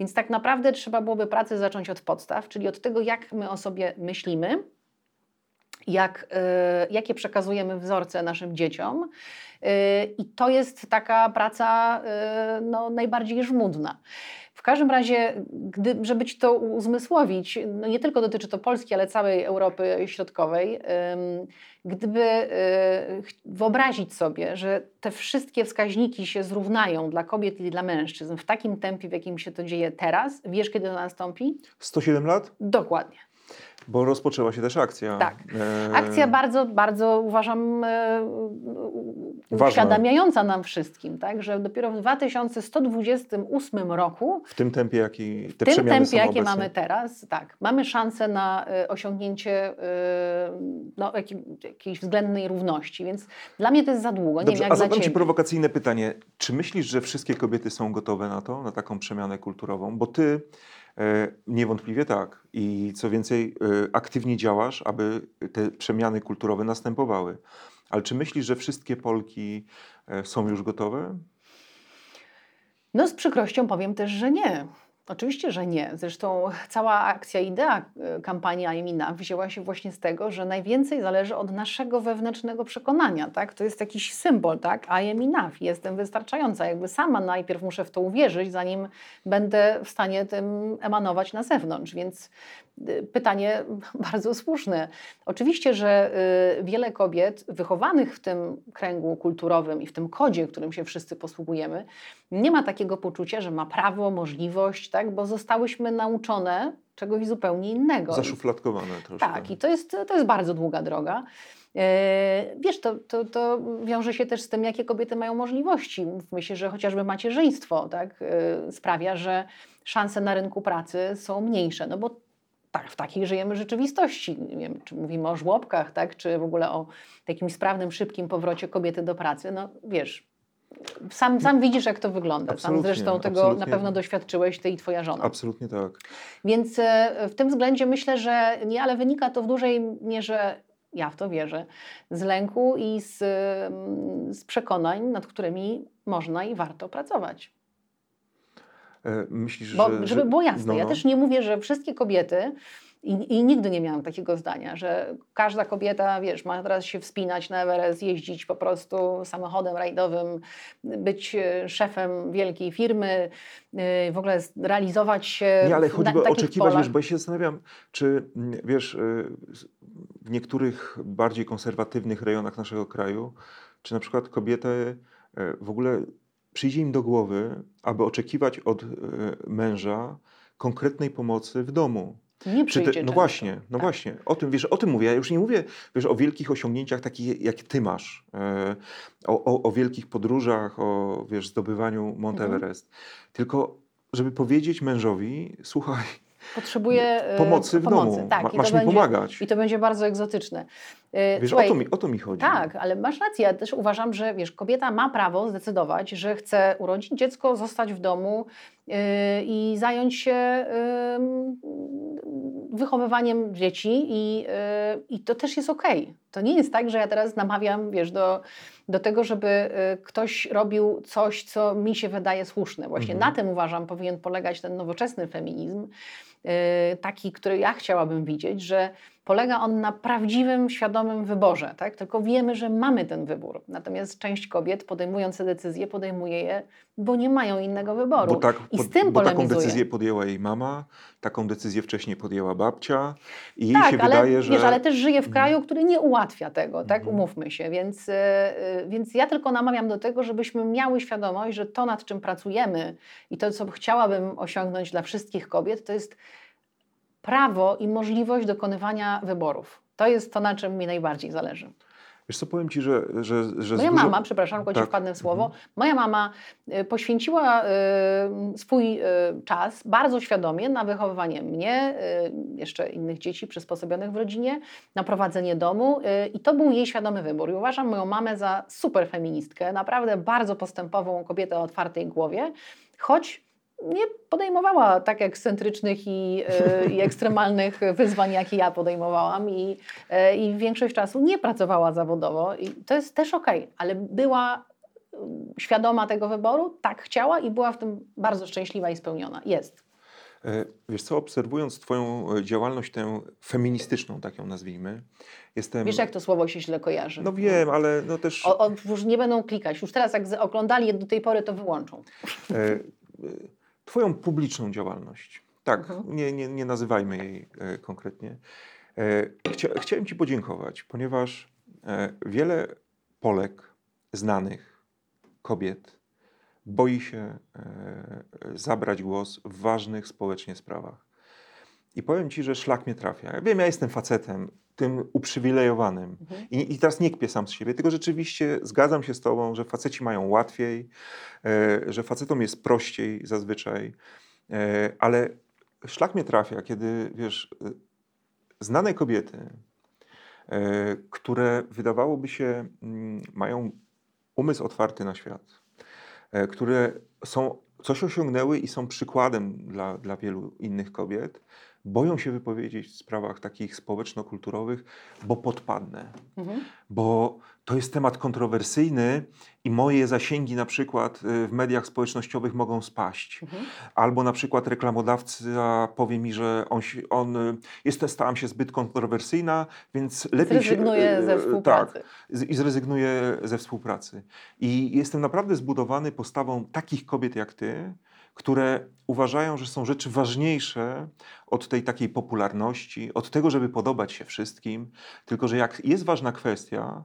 Więc tak naprawdę trzeba byłoby pracę zacząć od podstaw, czyli od tego, jak my o sobie myślimy, jak, y, jakie przekazujemy wzorce naszym dzieciom. Y, I to jest taka praca y, no, najbardziej żmudna. W każdym razie, gdy, żeby ci to uzmysłowić, no nie tylko dotyczy to Polski, ale całej Europy Środkowej, gdyby wyobrazić sobie, że te wszystkie wskaźniki się zrównają dla kobiet i dla mężczyzn w takim tempie, w jakim się to dzieje teraz, wiesz, kiedy to nastąpi? 107 lat? Dokładnie. Bo rozpoczęła się też akcja. Tak. E, Akcja bardzo, bardzo uważam e, Ważna. uświadamiająca nam wszystkim, tak? że dopiero w 2128 roku, W tym tempie, jaki te w tym tempie, jakie obecnie. mamy teraz, tak, mamy szansę na e, osiągnięcie no, jakiej, jakiejś względnej równości, więc dla mnie to jest za długo, nie Dobrze, wiem jak a zadam Ci prowokacyjne pytanie. Czy myślisz, że wszystkie kobiety są gotowe na to, na taką przemianę kulturową? Bo Ty niewątpliwie tak. I co więcej, e, aktywnie działasz, aby te przemiany kulturowe następowały. Ale czy myślisz, że wszystkie Polki e, są już gotowe? No z przykrością powiem też, że nie. Oczywiście, że nie. Zresztą cała akcja, idea e, kampanii enough wzięła się właśnie z tego, że najwięcej zależy od naszego wewnętrznego przekonania. Tak? To jest jakiś symbol, tak? I am enough, jestem wystarczająca. Jakby sama najpierw muszę w to uwierzyć, zanim będę w stanie tym emanować na zewnątrz. Więc pytanie bardzo słuszne. Oczywiście, że y, wiele kobiet wychowanych w tym kręgu kulturowym i w tym kodzie, którym się wszyscy posługujemy, nie ma takiego poczucia, że ma prawo, możliwość, tak? bo zostałyśmy nauczone czegoś zupełnie innego. Zaszufladkowane troszkę. Tak, i to jest, to jest bardzo długa droga. E, Wiesz, to, to, to wiąże się też z tym, jakie kobiety mają możliwości. Myślę, że chociażby macierzyństwo tak, e, sprawia, że szanse na rynku pracy są mniejsze, no bo tak, w takiej żyjemy rzeczywistości. Nie wiem, czy mówimy o żłobkach, tak, czy w ogóle o takim sprawnym, szybkim powrocie kobiety do pracy. No wiesz, sam, sam widzisz, jak to wygląda. Sam Absolutnie, zresztą tego absolutnie. na pewno doświadczyłeś, ty i twoja żona. Absolutnie tak. Więc e, w tym względzie myślę, że nie, ale wynika to w dużej mierze, ja w to wierzę, z lęku i z, mm, z przekonań, nad którymi można i warto pracować. E, Myślisz, Bo, że... żeby że- było jasne, no, ja no. też nie mówię, że wszystkie kobiety, i, i nigdy nie miałam takiego zdania, że każda kobieta, wiesz, ma teraz się wspinać na Everest, jeździć po prostu samochodem rajdowym, być e, szefem wielkiej firmy, e, w ogóle realizować się Nie, ale chodzi na oczekiwać, polach. wiesz, bo ja się zastanawiam, czy wiesz, w niektórych bardziej konserwatywnych rejonach naszego kraju, czy na przykład kobiety w ogóle przyjdzie im do głowy, aby oczekiwać od y, męża konkretnej pomocy w domu. Nie przyjdzie te, no często. właśnie, no Tak. właśnie, o tym, wiesz, o tym mówię. Ja już nie mówię wiesz, o wielkich osiągnięciach takich, jak ty masz, e, o, o, o wielkich podróżach, o wiesz, zdobywaniu Mount Mhm. Everest, tylko żeby powiedzieć mężowi, słuchaj, Potrzebuje e, pomocy w pomocy. domu, Tak, Ma, masz mi będzie, pomagać. I to będzie bardzo egzotyczne. Wiesz, słuchaj, o, to mi, o to mi chodzi. Tak, ale masz rację. Ja też uważam, że wiesz, kobieta ma prawo zdecydować, że chce urodzić dziecko, zostać w domu yy, i zająć się yy, wychowywaniem dzieci i, yy, i to też jest okej. To nie jest tak, że ja teraz namawiam, wiesz, do, do tego, żeby yy, ktoś robił coś, co mi się wydaje słuszne. Właśnie Mhm. na tym uważam powinien polegać ten nowoczesny feminizm, yy, taki, który ja chciałabym widzieć, że polega on na prawdziwym, świadomym wyborze, tak? Tylko wiemy, że mamy ten wybór. Natomiast część kobiet podejmując te decyzje, podejmuje je, bo nie mają innego wyboru. Bo, tak, I z tym bo taką decyzję podjęła jej mama, taką decyzję wcześniej podjęła babcia i jej tak, się ale, wydaje, że... wiesz, ale też żyje w Mhm. kraju, który nie ułatwia tego, tak? Mhm. Umówmy się. Więc, y, y, więc ja tylko namawiam do tego, żebyśmy miały świadomość, że to, nad czym pracujemy i to, co chciałabym osiągnąć dla wszystkich kobiet, to jest prawo i możliwość dokonywania wyborów. To jest to, na czym mi najbardziej zależy. Wiesz co, powiem ci, że... że, że Moja dużo- mama, przepraszam, tylko ci Tak. wpadnę w słowo, Mhm. moja mama y, poświęciła y, swój y, czas bardzo świadomie na wychowywanie mnie, jeszcze innych dzieci przysposobionych w rodzinie, na prowadzenie domu i to był jej świadomy wybór. I uważam moją mamę za super feministkę, naprawdę bardzo postępową kobietę o otwartej głowie, choć nie podejmowała tak ekscentrycznych i, y, i ekstremalnych wyzwań, jakie ja podejmowałam i, y, i większość czasu nie pracowała zawodowo i to jest też okej, ale była y, świadoma tego wyboru, tak chciała i była w tym bardzo szczęśliwa i spełniona. Jest. E, Wiesz co, obserwując Twoją e, działalność tę feministyczną, tak ją nazwijmy, jestem... Wiesz, jak to słowo się źle kojarzy. No wiem, ale no też... O, o, już nie będą klikać. Już teraz, jak oglądali do tej pory, to wyłączą. e, e, Twoją publiczną działalność. Tak, Mhm. nie, nie, nie nazywajmy jej e, konkretnie. E, Chcia, chciałem Ci podziękować, ponieważ e, wiele Polek, znanych kobiet, boi się e, zabrać głos w ważnych społecznie sprawach. I powiem ci, że szlak mnie trafia. Ja wiem, ja jestem facetem, tym uprzywilejowanym. Mhm. I, I teraz nie kpię sam z siebie, tylko rzeczywiście zgadzam się z tobą, że faceci mają łatwiej, e, że facetom jest prościej zazwyczaj, e, ale szlak mnie trafia, kiedy wiesz, e, znane kobiety, e, które wydawałoby się mm, mają umysł otwarty na świat, e, które są, coś osiągnęły i są przykładem dla, dla wielu innych kobiet, boją się wypowiedzieć w sprawach takich społeczno-kulturowych, bo podpadnę Mhm. bo to jest temat kontrowersyjny i moje zasięgi na przykład y, w mediach społecznościowych mogą spaść. Mhm. Albo na przykład reklamodawca powie mi, że on, on y, jest, stałam się zbyt kontrowersyjna, więc lepiej Zrezygnuje się... y, ze współpracy. Tak, z- i zrezygnuje ze współpracy. I jestem naprawdę zbudowany postawą takich kobiet jak ty, które uważają, że są rzeczy ważniejsze od tej takiej popularności, od tego, żeby podobać się wszystkim, tylko że jak jest ważna kwestia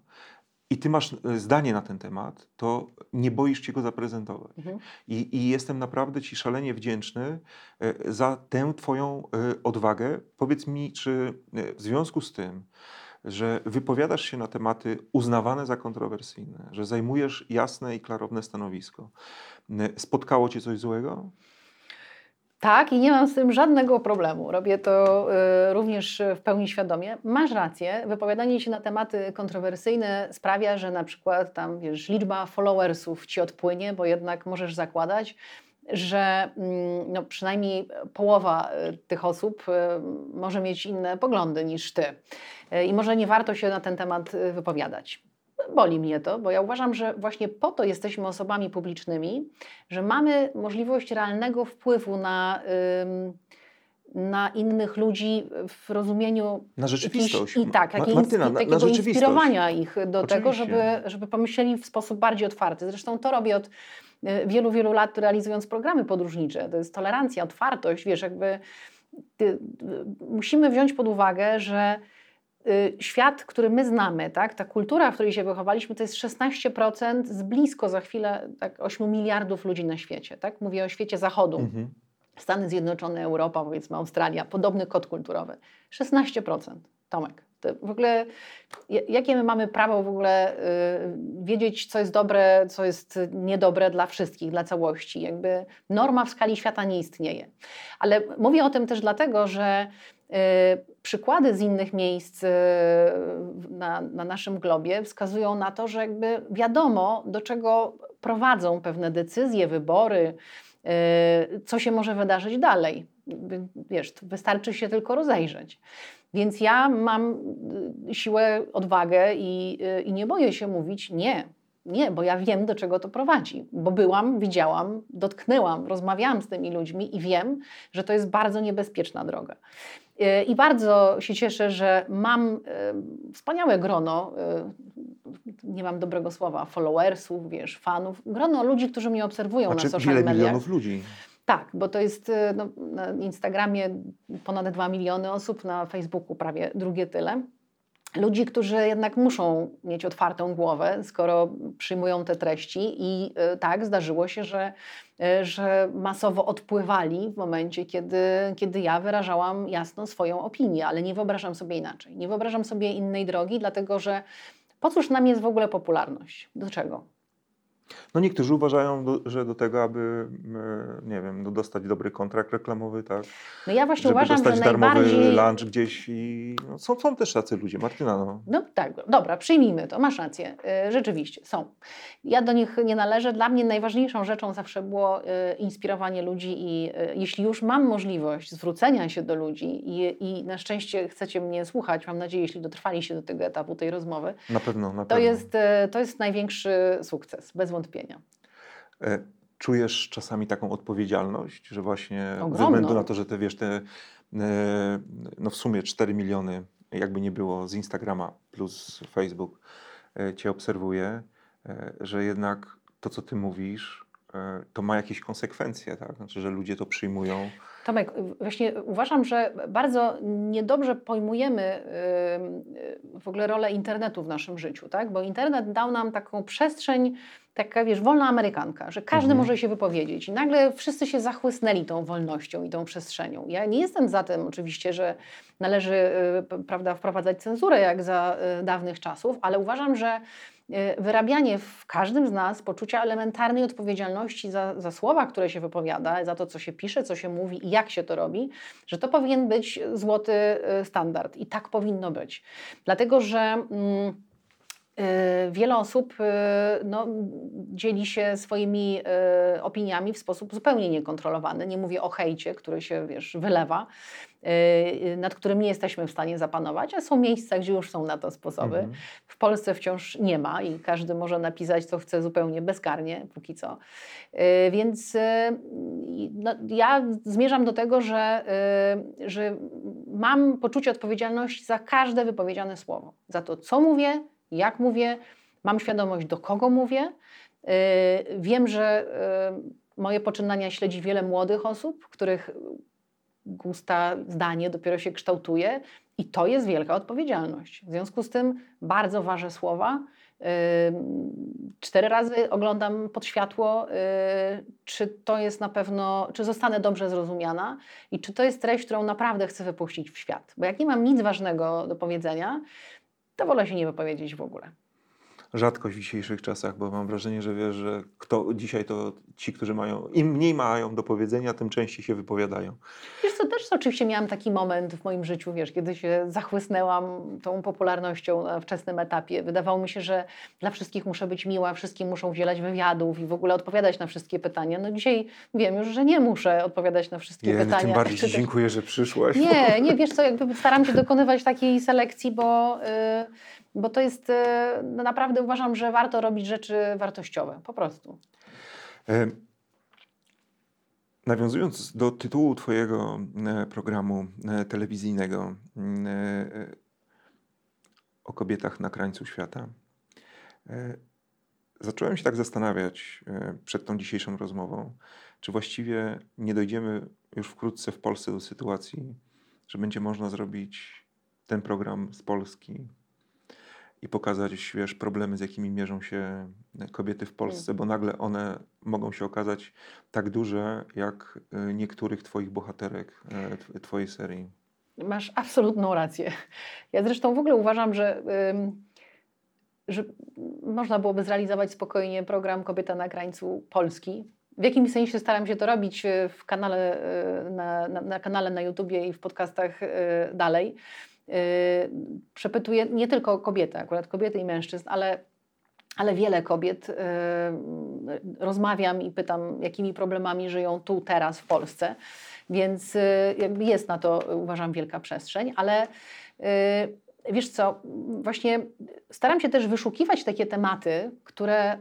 i ty masz e, zdanie na ten temat, to nie boisz się go zaprezentować. Mhm. I, I jestem naprawdę ci szalenie wdzięczny e, za tę twoją e, odwagę. Powiedz mi, czy w związku z tym, że wypowiadasz się na tematy uznawane za kontrowersyjne, że zajmujesz jasne i klarowne stanowisko, spotkało cię coś złego? Tak, i nie mam z tym żadnego problemu. Robię to y, również w pełni świadomie. Masz rację, wypowiadanie się na tematy kontrowersyjne sprawia, że na przykład tam, wiesz, liczba followersów ci odpłynie, bo jednak możesz zakładać, że mm, no, przynajmniej połowa y, tych osób y, może mieć inne poglądy niż ty. Y, I może nie warto się na ten temat wypowiadać. Boli mnie to, bo ja uważam, że właśnie po to jesteśmy osobami publicznymi, że mamy możliwość realnego wpływu na, ym, na innych ludzi w rozumieniu Na rzeczywistość. I tak, jakiej Martyna, na, na takiego rzeczywistość. inspirowania ich do tego, Oczywiście. żeby, żeby pomyśleli w sposób bardziej otwarty. Zresztą to robię od wielu, wielu lat realizując programy podróżnicze. To jest tolerancja, otwartość, wiesz, jakby ty, y, musimy wziąć pod uwagę, że świat, który my znamy, tak, ta kultura, w której się wychowaliśmy, to jest 16% z blisko za chwilę tak, 8 miliardów ludzi na świecie. Tak? Mówię o świecie zachodu. Mhm. Stany Zjednoczone, Europa, powiedzmy Australia, podobny kod kulturowy. 16%. Tomek, to w ogóle ja- jakie my mamy prawo w ogóle y, wiedzieć, co jest dobre, co jest niedobre dla wszystkich, dla całości? Jakby norma w skali świata nie istnieje. Ale mówię o tym też dlatego, że y, przykłady z innych miejsc y, na, na naszym globie wskazują na to, że jakby wiadomo, do czego prowadzą pewne decyzje, wybory, co się może wydarzyć dalej. Wiesz, wystarczy się tylko rozejrzeć. Więc ja mam y, siłę, odwagę i, y, i nie boję się mówić nie. Nie, bo ja wiem, do czego to prowadzi. Bo byłam, widziałam, dotknęłam, rozmawiałam z tymi ludźmi i wiem, że to jest bardzo niebezpieczna droga. Y, I bardzo się cieszę, że mam wspaniałe grono, nie mam dobrego słowa, followersów, wiesz, fanów, grono ludzi, którzy mnie obserwują Znaczy na social wiele mediach. milionów ludzi. Tak, bo to jest y, no, na Instagramie ponad 2 miliony osób, na Facebooku prawie drugie tyle. Ludzi, którzy jednak muszą mieć otwartą głowę, skoro przyjmują te treści, i y, tak, zdarzyło się, że, y, że masowo odpływali w momencie, kiedy, kiedy ja wyrażałam jasno swoją opinię, ale nie wyobrażam sobie inaczej. Nie wyobrażam sobie innej drogi, dlatego że po cóż nam jest w ogóle popularność? Do czego? No niektórzy uważają, do, że do tego, aby, e, nie wiem, dostać dobry kontrakt reklamowy, tak? No ja właśnie Żeby uważam, dostać że darmowy najbardziej... lunch gdzieś i no, są, są też tacy ludzie. Martyna, no. No tak, dobra, przyjmijmy to, masz rację. Y, Rzeczywiście, są. Ja do nich nie należę. Dla mnie najważniejszą rzeczą zawsze było y, inspirowanie ludzi i jeśli już mam możliwość zwrócenia się do ludzi i, i na szczęście chcecie mnie słuchać, mam nadzieję, jeśli dotrwaliście do tego etapu tej rozmowy, Na pewno, na to pewno. jest, y, to jest największy sukces, bez wątpienia. E, Czujesz czasami taką odpowiedzialność, że właśnie ze Ogromną. względu na to, że te wiesz, te e, no w sumie 4 miliony, jakby nie było, z Instagrama plus Facebook e, cię obserwuje, że jednak to, co ty mówisz, to ma jakieś konsekwencje, tak? Znaczy, że ludzie to przyjmują. Tomek, właśnie uważam, że bardzo niedobrze pojmujemy w ogóle rolę internetu w naszym życiu, tak? bo internet dał nam taką przestrzeń, taka wiesz, wolna amerykanka, że każdy mhm. może się wypowiedzieć i nagle wszyscy się zachłysnęli tą wolnością i tą przestrzenią. Ja nie jestem za tym oczywiście, że należy prawda, wprowadzać cenzurę jak za dawnych czasów, ale uważam, że Y, wyrabianie w każdym z nas poczucia elementarnej odpowiedzialności za, za słowa, które się wypowiada, za to, co się pisze, co się mówi i jak się to robi, że to powinien być złoty y, standard i tak powinno być. Dlatego, że. Mm, wiele osób no, dzieli się swoimi opiniami w sposób zupełnie niekontrolowany. Nie mówię o hejcie, który się wiesz, wylewa, Y, nad którym nie jesteśmy w stanie zapanować, a są miejsca, gdzie już są na to sposoby. Mhm. W Polsce wciąż nie ma i każdy może napisać, co chce zupełnie bezkarnie, póki co. Y, więc y, no, ja zmierzam do tego, że, że mam poczucie odpowiedzialności za każde wypowiedziane słowo. Za to, co mówię, jak mówię, mam świadomość, do kogo mówię. Wiem, że moje poczynania śledzi wiele młodych osób, których gusta zdanie dopiero się kształtuje i to jest wielka odpowiedzialność. W związku z tym bardzo ważę słowa. Cztery razy oglądam pod światło, y, czy to jest na pewno, czy zostanę dobrze zrozumiana i czy to jest treść, którą naprawdę chcę wypuścić w świat. Bo jak nie mam nic ważnego do powiedzenia, to wolę się nie wypowiedzieć w ogóle rzadkość w dzisiejszych czasach, bo mam wrażenie, że wiesz, że kto dzisiaj to ci, którzy mają, im mniej mają do powiedzenia, tym częściej się wypowiadają. Wiesz też oczywiście miałam taki moment w moim życiu, wiesz, kiedy się zachłysnęłam tą popularnością na wczesnym etapie. Wydawało mi się, że dla wszystkich muszę być miła, wszystkim muszą udzielać wywiadów i w ogóle odpowiadać na wszystkie pytania. No dzisiaj wiem już, że nie muszę odpowiadać na wszystkie nie, pytania. Tym bardziej dziękuję, że przyszłaś. Nie, nie, wiesz co, jakby staram się dokonywać takiej selekcji, bo... Yy, bo to jest, e, no naprawdę uważam, że warto robić rzeczy wartościowe, po prostu. E, nawiązując do tytułu Twojego e, programu telewizyjnego o kobietach na krańcu świata, zacząłem się tak zastanawiać przed tą dzisiejszą rozmową, czy właściwie nie dojdziemy już wkrótce w Polsce do sytuacji, że będzie można zrobić ten program z Polski i pokazać, wiesz, problemy, z jakimi mierzą się kobiety w Polsce, bo nagle one mogą się okazać tak duże, jak y, niektórych twoich bohaterek, y, twojej serii. Masz absolutną rację. Ja zresztą w ogóle uważam, że, że można byłoby zrealizować spokojnie program Kobieta na krańcu Polski. W jakimś sensie staram się to robić w kanale, na, na, na kanale na YouTubie i w podcastach dalej Y, przepytuję nie tylko kobiety, akurat kobiety i mężczyzn, ale, ale wiele kobiet. Y, rozmawiam i pytam, jakimi problemami żyją tu, teraz w Polsce. Więc y, jest na to, uważam, wielka przestrzeń, ale wiesz co, właśnie staram się też wyszukiwać takie tematy, które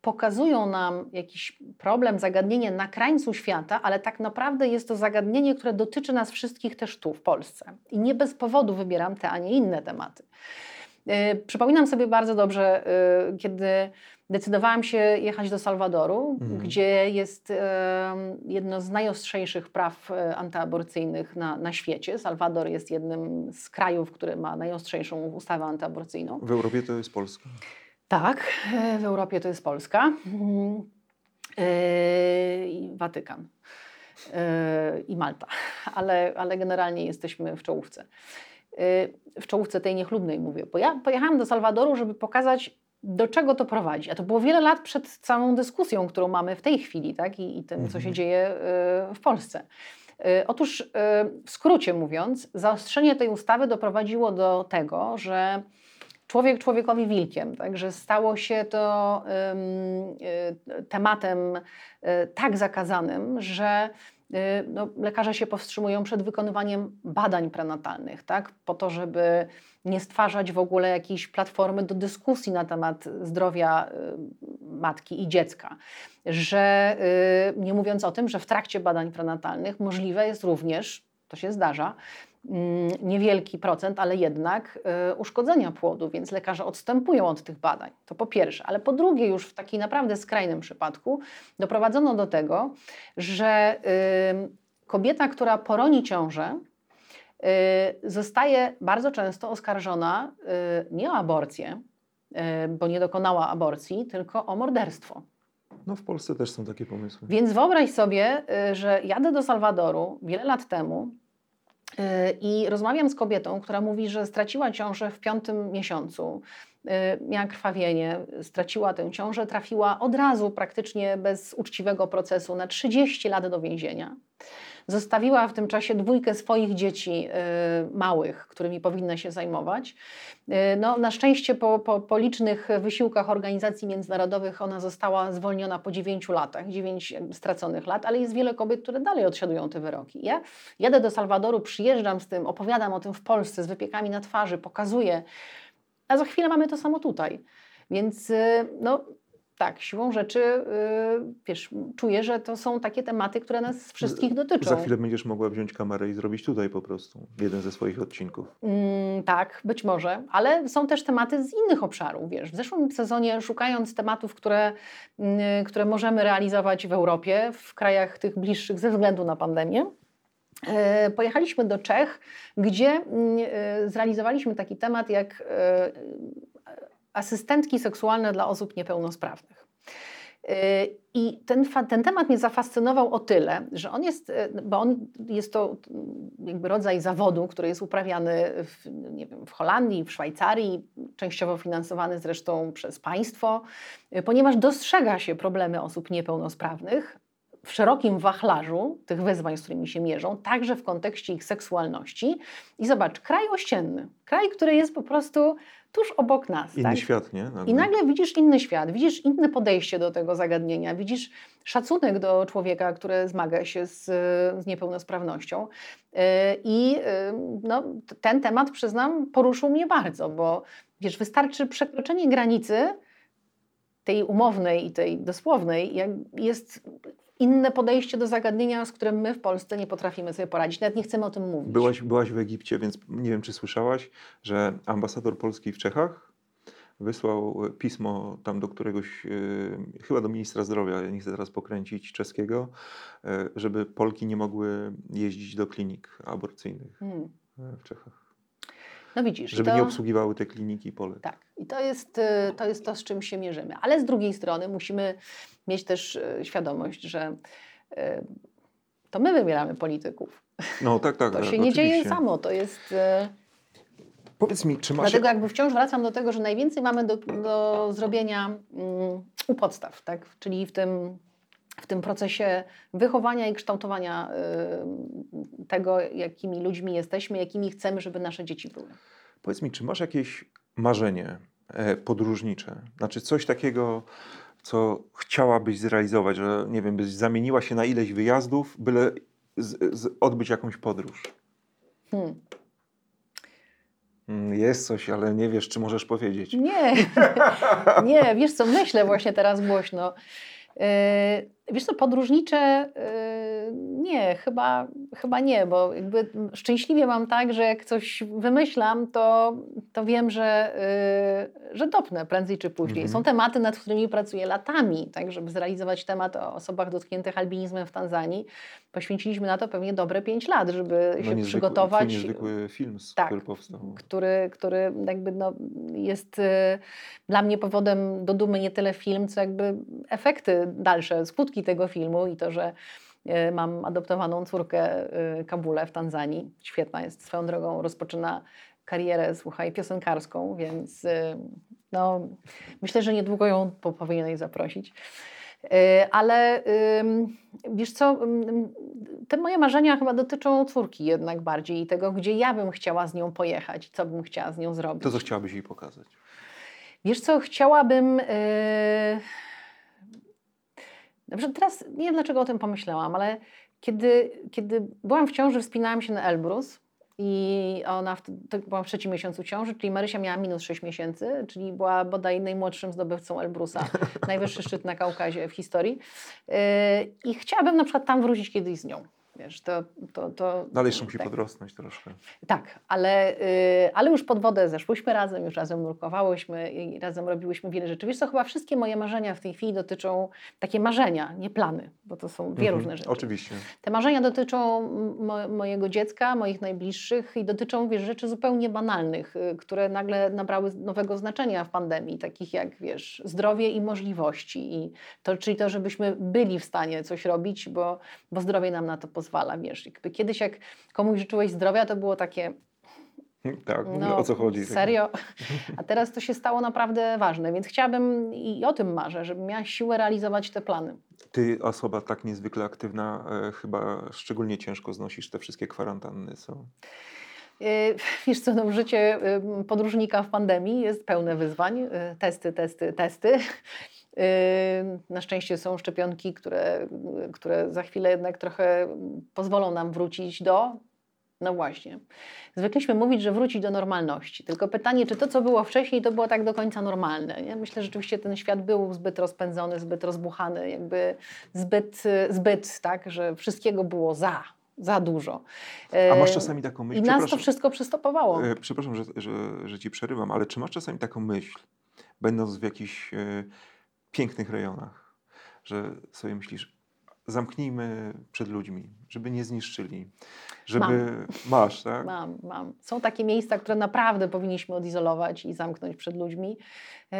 pokazują nam jakiś problem, zagadnienie na krańcu świata, ale tak naprawdę jest to zagadnienie, które dotyczy nas wszystkich też tu, w Polsce. I nie bez powodu wybieram te, a nie inne tematy. Yy, przypominam sobie bardzo dobrze, yy, kiedy decydowałam się jechać do Salwadoru, mhm. gdzie jest yy, jedno z najostrzejszych praw y, antyaborcyjnych na, na świecie. Salwador jest jednym z krajów, który ma najostrzejszą ustawę antyaborcyjną. W Europie to jest Polska. Tak, w Europie to jest Polska yy, i Watykan yy, i Malta, ale, ale generalnie jesteśmy w czołówce. Yy, w czołówce tej niechlubnej mówię, bo ja pojechałam do Salwadoru, żeby pokazać, do czego to prowadzi. A to było wiele lat przed całą dyskusją, którą mamy w tej chwili tak? I, i tym, co się mhm. dzieje w Polsce. Otóż, w skrócie mówiąc, zaostrzenie tej ustawy doprowadziło do tego, że człowiek człowiekowi wilkiem. Także stało się to y, tematem y, tak zakazanym, że y, no, lekarze się powstrzymują przed wykonywaniem badań prenatalnych, tak? po to, żeby nie stwarzać w ogóle jakiejś platformy do dyskusji na temat zdrowia matki i dziecka. Że nie mówiąc o tym, że w trakcie badań prenatalnych możliwe jest również, to się zdarza, niewielki procent, ale jednak y, uszkodzenia płodu, więc lekarze odstępują od tych badań. To po pierwsze, ale po drugie, już w takim naprawdę skrajnym przypadku doprowadzono do tego, że kobieta, która poroni ciążę, y, zostaje bardzo często oskarżona y, nie o aborcję, y, bo nie dokonała aborcji, tylko o morderstwo. No w Polsce też są takie pomysły. Więc wyobraź sobie, y, że jadę do Salwadoru wiele lat temu y, i rozmawiam z kobietą, która mówi, że straciła ciążę w piątym miesiącu. Y, Miała krwawienie, straciła tę ciążę, trafiła od razu, praktycznie bez uczciwego procesu, na 30 lat do więzienia. Zostawiła w tym czasie dwójkę swoich dzieci y, małych, którymi powinna się zajmować. Y, No, na szczęście po, po, po licznych wysiłkach organizacji międzynarodowych ona została zwolniona po 9 latach, 9 straconych lat, ale jest wiele kobiet, które dalej odsiadują te wyroki. Ja jadę do Salwadoru, przyjeżdżam z tym, opowiadam o tym w Polsce z wypiekami na twarzy, pokazuję, a za chwilę mamy to samo tutaj. Więc y, no, tak, siłą rzeczy, y, wiesz, czuję, że to są takie tematy, które nas wszystkich dotyczą. Za chwilę będziesz mogła wziąć kamerę i zrobić tutaj po prostu jeden ze swoich odcinków. Mm, tak, być może, ale są też tematy z innych obszarów. Wiesz, w zeszłym sezonie, szukając tematów, które, mm, które możemy realizować w Europie, w krajach tych bliższych ze względu na pandemię, e, pojechaliśmy do Czech, gdzie mm, e, zrealizowaliśmy taki temat jak asystentki seksualne dla osób niepełnosprawnych. Yy, I ten, ten temat mnie zafascynował o tyle, że on jest, e, bo on jest to mm, jakby rodzaj zawodu, który jest uprawiany w, nie wiem, w Holandii, w Szwajcarii, częściowo finansowany zresztą przez państwo, ponieważ dostrzega się problemy osób niepełnosprawnych w szerokim wachlarzu tych wyzwań, z którymi się mierzą, także w kontekście ich seksualności. I zobacz, kraj ościenny, kraj, który jest po prostu tuż obok nas. Inny tak? świat, nie? Nagle. I nagle widzisz inny świat, widzisz inne podejście do tego zagadnienia, widzisz szacunek do człowieka, który zmaga się z, z niepełnosprawnością. Yy, I yy, no, ten temat, przyznam, poruszył mnie bardzo, bo wiesz, wystarczy przekroczenie granicy tej umownej i tej dosłownej, jak jest inne podejście do zagadnienia, z którym my w Polsce nie potrafimy sobie poradzić. Nawet nie chcemy o tym mówić. Byłaś, byłaś w Egipcie, więc nie wiem, czy słyszałaś, że ambasador Polski w Czechach wysłał pismo tam do któregoś, e, chyba do ministra zdrowia, ja nie chcę teraz pokręcić, czeskiego, e, żeby Polki nie mogły jeździć do klinik aborcyjnych Hmm. w Czechach. No widzisz, Żeby to... nie obsługiwały te kliniki Polek. Tak, i to jest, y, to jest to, z czym się mierzymy. Ale z drugiej strony musimy mieć też y, świadomość, że y, to my wybieramy polityków. No tak, tak. To tak, się nie dzieje samo. To jest. Powiedz mi, czy masz... Dlatego jakby wciąż wracam do tego, że najwięcej mamy do, do zrobienia mm, u podstaw, tak? czyli w tym, w tym procesie wychowania i kształtowania y, tego, jakimi ludźmi jesteśmy, jakimi chcemy, żeby nasze dzieci były. Powiedz mi, czy masz jakieś marzenie e, podróżnicze? Znaczy coś takiego, co chciałabyś zrealizować, że nie wiem, byś zamieniła się na ileś wyjazdów, byle z, z, odbyć jakąś podróż. Hmm. Mm, Jest coś, ale nie wiesz, czy możesz powiedzieć. Nie, nie, wiesz co, myślę właśnie teraz głośno. Yy, wiesz co, podróżnicze yy, nie, chyba, chyba nie, bo jakby szczęśliwie mam tak, że jak coś wymyślam, to, to wiem, że, yy, że dopnę prędzej czy później. Mhm. Są tematy, nad którymi pracuję latami, tak, żeby zrealizować temat o osobach dotkniętych albinizmem w Tanzanii. Poświęciliśmy na to pewnie dobre pięć lat, żeby się niezwykły, przygotować niezwykły film, Tak. który powstał. który, który jakby no jest y, dla mnie powodem do dumy nie tyle film, co jakby efekty dalsze, skutki tego filmu i to, że mam adoptowaną córkę y, Kabule w Tanzanii. Świetna jest swoją drogą, rozpoczyna karierę, słuchaj, piosenkarską, więc y, no, myślę, że niedługo ją po- powinieneś zaprosić. Ale wiesz co, te moje marzenia chyba dotyczą córki jednak bardziej i tego, gdzie ja bym chciała z nią pojechać, co bym chciała z nią zrobić. To, co chciałabyś jej pokazać. Wiesz co, chciałabym. Yy... Dobrze, teraz nie wiem dlaczego o tym pomyślałam, ale kiedy, kiedy byłam w ciąży, wspinałam się na Elbrus i ona, w, to byłam w trzecim miesiącu ciąży, czyli Marysia miała minus 6 miesięcy, czyli była bodaj najmłodszym zdobywcą Elbrusa, najwyższy szczyt na Kaukazie w historii. Yy, I chciałabym na przykład tam wrócić kiedyś z nią. Wiesz, to, to, to, Dalej musi tak. podrosnąć troszkę. Tak, ale, y, ale już pod wodę zeszłyśmy razem, już razem nurkowałyśmy i razem robiłyśmy wiele rzeczy. Wiesz co, chyba wszystkie moje marzenia w tej chwili dotyczą, takie marzenia, nie plany, bo to są dwie Mhm, różne rzeczy. Oczywiście. Te marzenia dotyczą mo mojego dziecka, moich najbliższych i dotyczą, wiesz, rzeczy zupełnie banalnych, y, które nagle nabrały nowego znaczenia w pandemii, takich jak, wiesz, zdrowie i możliwości. I to, czyli to, żebyśmy byli w stanie coś robić, bo, bo zdrowie nam na to pozwala, wiesz. Jakby kiedyś jak komuś życzyłeś zdrowia, to było takie, Tak, no, o co chodzi? Serio? A teraz to się stało naprawdę ważne, więc chciałabym i o tym marzę, żebym miała siłę realizować te plany. Ty, osoba tak niezwykle aktywna, e, chyba szczególnie ciężko znosisz te wszystkie kwarantanny, co? Yy, Wiesz co, no, życie podróżnika w pandemii jest pełne wyzwań. Yy, Testy, testy, testy. Na szczęście są szczepionki, które, które za chwilę jednak trochę pozwolą nam wrócić do. No właśnie. Zwykliśmy mówić, że wrócić do normalności. Tylko pytanie, czy to, co było wcześniej, to było tak do końca normalne. Nie? Myślę, że rzeczywiście ten świat był zbyt rozpędzony, zbyt rozbuchany, jakby zbyt, zbyt tak, że wszystkiego było za, za dużo. A masz czasami taką myśl, I nas to wszystko przystopowało. e, przepraszam że, że, że ci przerywam, ale czy masz czasami taką myśl, będąc w jakichś e, pięknych rejonach, że sobie myślisz, zamknijmy przed ludźmi, żeby nie zniszczyli, żeby... Masz, tak? Mam, mam. Są takie miejsca, które naprawdę powinniśmy odizolować i zamknąć przed ludźmi. Yy,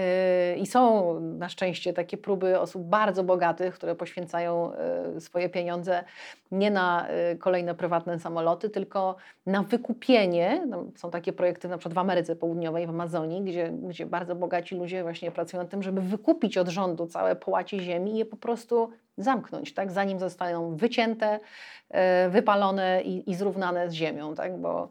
I są na szczęście takie próby osób bardzo bogatych, które poświęcają yy, swoje pieniądze nie na yy, kolejne prywatne samoloty, tylko na wykupienie. No, są takie projekty na przykład w Ameryce Południowej, w Amazonii, gdzie, gdzie bardzo bogaci ludzie właśnie pracują nad tym, żeby wykupić od rządu całe połacie ziemi i je po prostu zamknąć, tak? zanim zostaną wycięte, wypalone i, i zrównane z ziemią. Tak? Bo,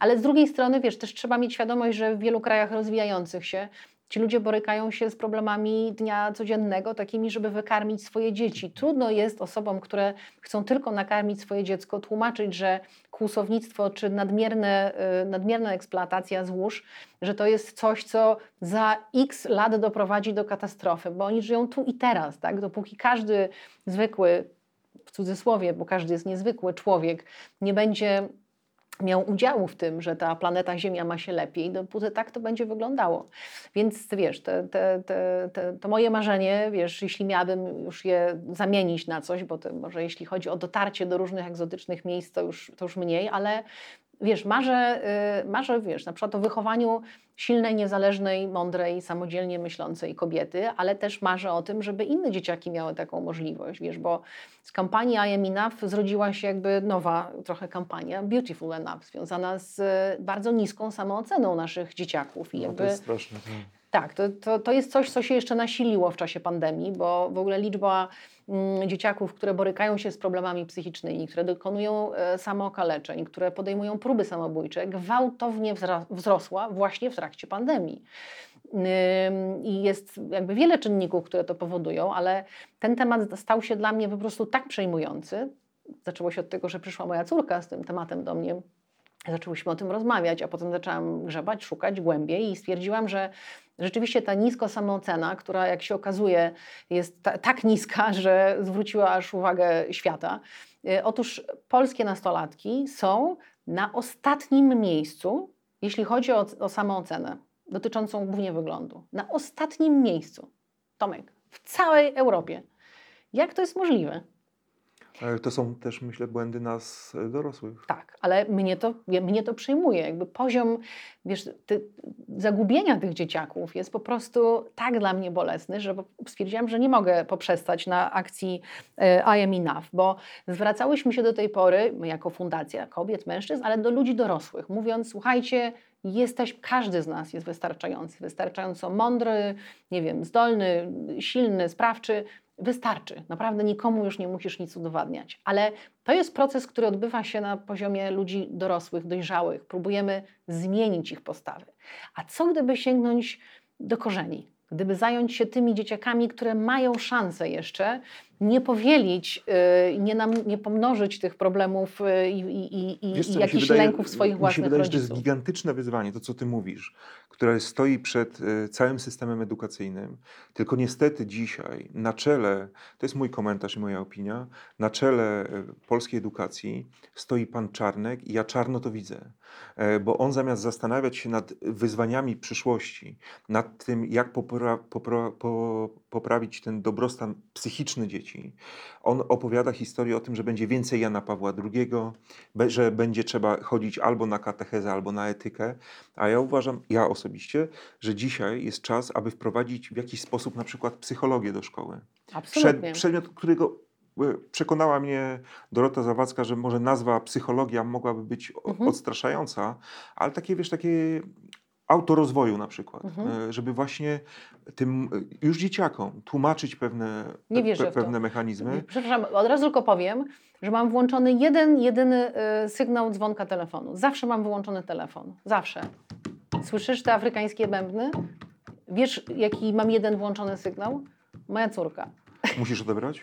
ale z drugiej strony, wiesz, też trzeba mieć świadomość, że w wielu krajach rozwijających się ci ludzie borykają się z problemami dnia codziennego, takimi, żeby wykarmić swoje dzieci. Trudno jest osobom, które chcą tylko nakarmić swoje dziecko, tłumaczyć, że kłusownictwo czy nadmierne, y, nadmierna eksploatacja złóż, że to jest coś, co za x lat doprowadzi do katastrofy, bo oni żyją tu i teraz, tak? Dopóki każdy zwykły, w cudzysłowie, bo każdy jest niezwykły człowiek, nie będzie miał udziału w tym, że ta planeta Ziemia ma się lepiej, dopóty tak to będzie wyglądało. Więc wiesz, te, te, te, to moje marzenie, wiesz, jeśli miałabym już je zamienić na coś, bo może jeśli chodzi o dotarcie do różnych egzotycznych miejsc, to już, to już mniej, ale wiesz, marzę, yy, marzę, wiesz, na przykład o wychowaniu silnej, niezależnej, mądrej, samodzielnie myślącej kobiety, ale też marzę o tym, żeby inne dzieciaki miały taką możliwość, wiesz, bo z kampanii I am enough zrodziła się jakby nowa trochę kampania Beautiful Enough, związana z bardzo niską samooceną naszych dzieciaków. I No, jakby, to jest straszne. Tak. to, to, to jest coś, co się jeszcze nasiliło w czasie pandemii, bo w ogóle liczba mm, dzieciaków, które borykają się z problemami psychicznymi, które dokonują e, samookaleczeń, które podejmują próby samobójcze, gwałtownie wzrosła właśnie w trakcie pandemii. I jest jakby wiele czynników, które to powodują, ale ten temat stał się dla mnie po prostu tak przejmujący. Zaczęło się od tego, że przyszła moja córka z tym tematem do mnie Zaczęłyśmy o tym rozmawiać, a potem zaczęłam grzebać, szukać głębiej i stwierdziłam, że rzeczywiście ta nisko samoocena, która jak się okazuje jest ta, tak niska, że zwróciła aż uwagę świata. Y, Otóż polskie nastolatki są na ostatnim miejscu, jeśli chodzi o, o samoocenę, dotyczącą głównie wyglądu. Na ostatnim miejscu. Tomek, w całej Europie. Jak to jest możliwe? Ale to są też, myślę, błędy nas e, dorosłych. Tak, ale mnie to, mnie to przejmuje. Jakby poziom wiesz, ty, zagubienia tych dzieciaków jest po prostu tak dla mnie bolesny, że stwierdziłam, że nie mogę poprzestać na akcji e, I am enough, bo zwracałyśmy się do tej pory, my jako fundacja kobiet, mężczyzn, ale do ludzi dorosłych, mówiąc, słuchajcie, jesteś, każdy z nas jest wystarczający, wystarczająco mądry, nie wiem, zdolny, silny, sprawczy, wystarczy. Naprawdę nikomu już nie musisz nic udowadniać. Ale to jest proces, który odbywa się na poziomie ludzi dorosłych, dojrzałych. Próbujemy zmienić ich postawy. A co gdyby sięgnąć do korzeni? Gdyby zająć się tymi dzieciakami, które mają szansę jeszcze nie powielić, y, nie, nam, nie pomnożyć tych problemów y, i, i, i, Wiesz i jakichś wydaje- lęków swoich mi się własnych wydaje, że to rodziców. jest gigantyczne wyzwanie, to co ty mówisz, które stoi przed e, całym systemem edukacyjnym. Tylko niestety dzisiaj na czele, to jest mój komentarz i moja opinia, na czele polskiej edukacji stoi pan Czarnek i ja czarno to widzę. E, Bo on zamiast zastanawiać się nad wyzwaniami przyszłości, nad tym, jak popra, popra, po, poprawić ten dobrostan psychiczny dzieci, on opowiada historię o tym, że będzie więcej Jana Pawła II, że będzie trzeba chodzić albo na katechezę, albo na etykę. A ja uważam, ja osobiście, że dzisiaj jest czas, aby wprowadzić w jakiś sposób na przykład psychologię do szkoły. Absolutnie. przedmiot, którego e, przekonała mnie Dorota Zawadzka, że może nazwa psychologia mogłaby być Mhm. odstraszająca, ale takie, wiesz, takie autorozwoju na przykład, Mhm. e, żeby właśnie tym e, już dzieciakom tłumaczyć pewne, Nie wierzę to. pewne mechanizmy. Przepraszam, od razu tylko powiem, że mam włączony jeden, jedyny y, sygnał dzwonka telefonu. Zawsze mam wyłączony telefon. Zawsze. Słyszysz te afrykańskie bębny? Wiesz, jaki mam jeden włączony sygnał? Moja córka. Musisz odebrać?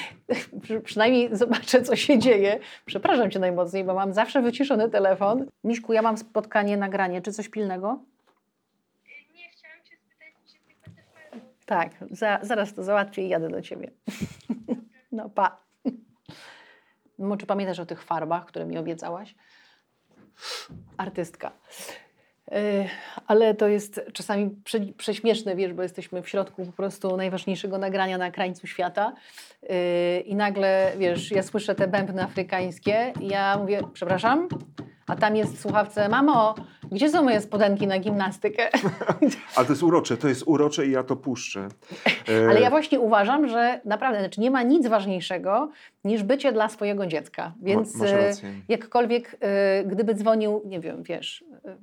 Przy, przynajmniej zobaczę, co się dzieje. Przepraszam cię najmocniej, bo mam zawsze wyciszony telefon. Miśku, ja mam spotkanie, nagranie. Czy coś pilnego? Nie, chciałam cię spytać, czy. Tak, za, zaraz to załatwię i jadę do ciebie. No pa. No, czy pamiętasz o tych farbach, które mi obiecałaś? Artystka. Yy, ale to jest czasami prze, prześmieszne, wiesz, bo jesteśmy w środku po prostu najważniejszego nagrania na krańcu świata. Yy, i nagle, wiesz, ja słyszę te bębny afrykańskie i ja mówię, przepraszam, a tam jest słuchawce, mamo, gdzie są moje spodenki na gimnastykę? Ale to jest urocze, to jest urocze i ja to puszczę. Ale ja właśnie uważam, że naprawdę znaczy nie ma nic ważniejszego niż bycie dla swojego dziecka. Więc masz e, jakkolwiek, e, gdyby dzwonił, nie wiem, wiesz, e,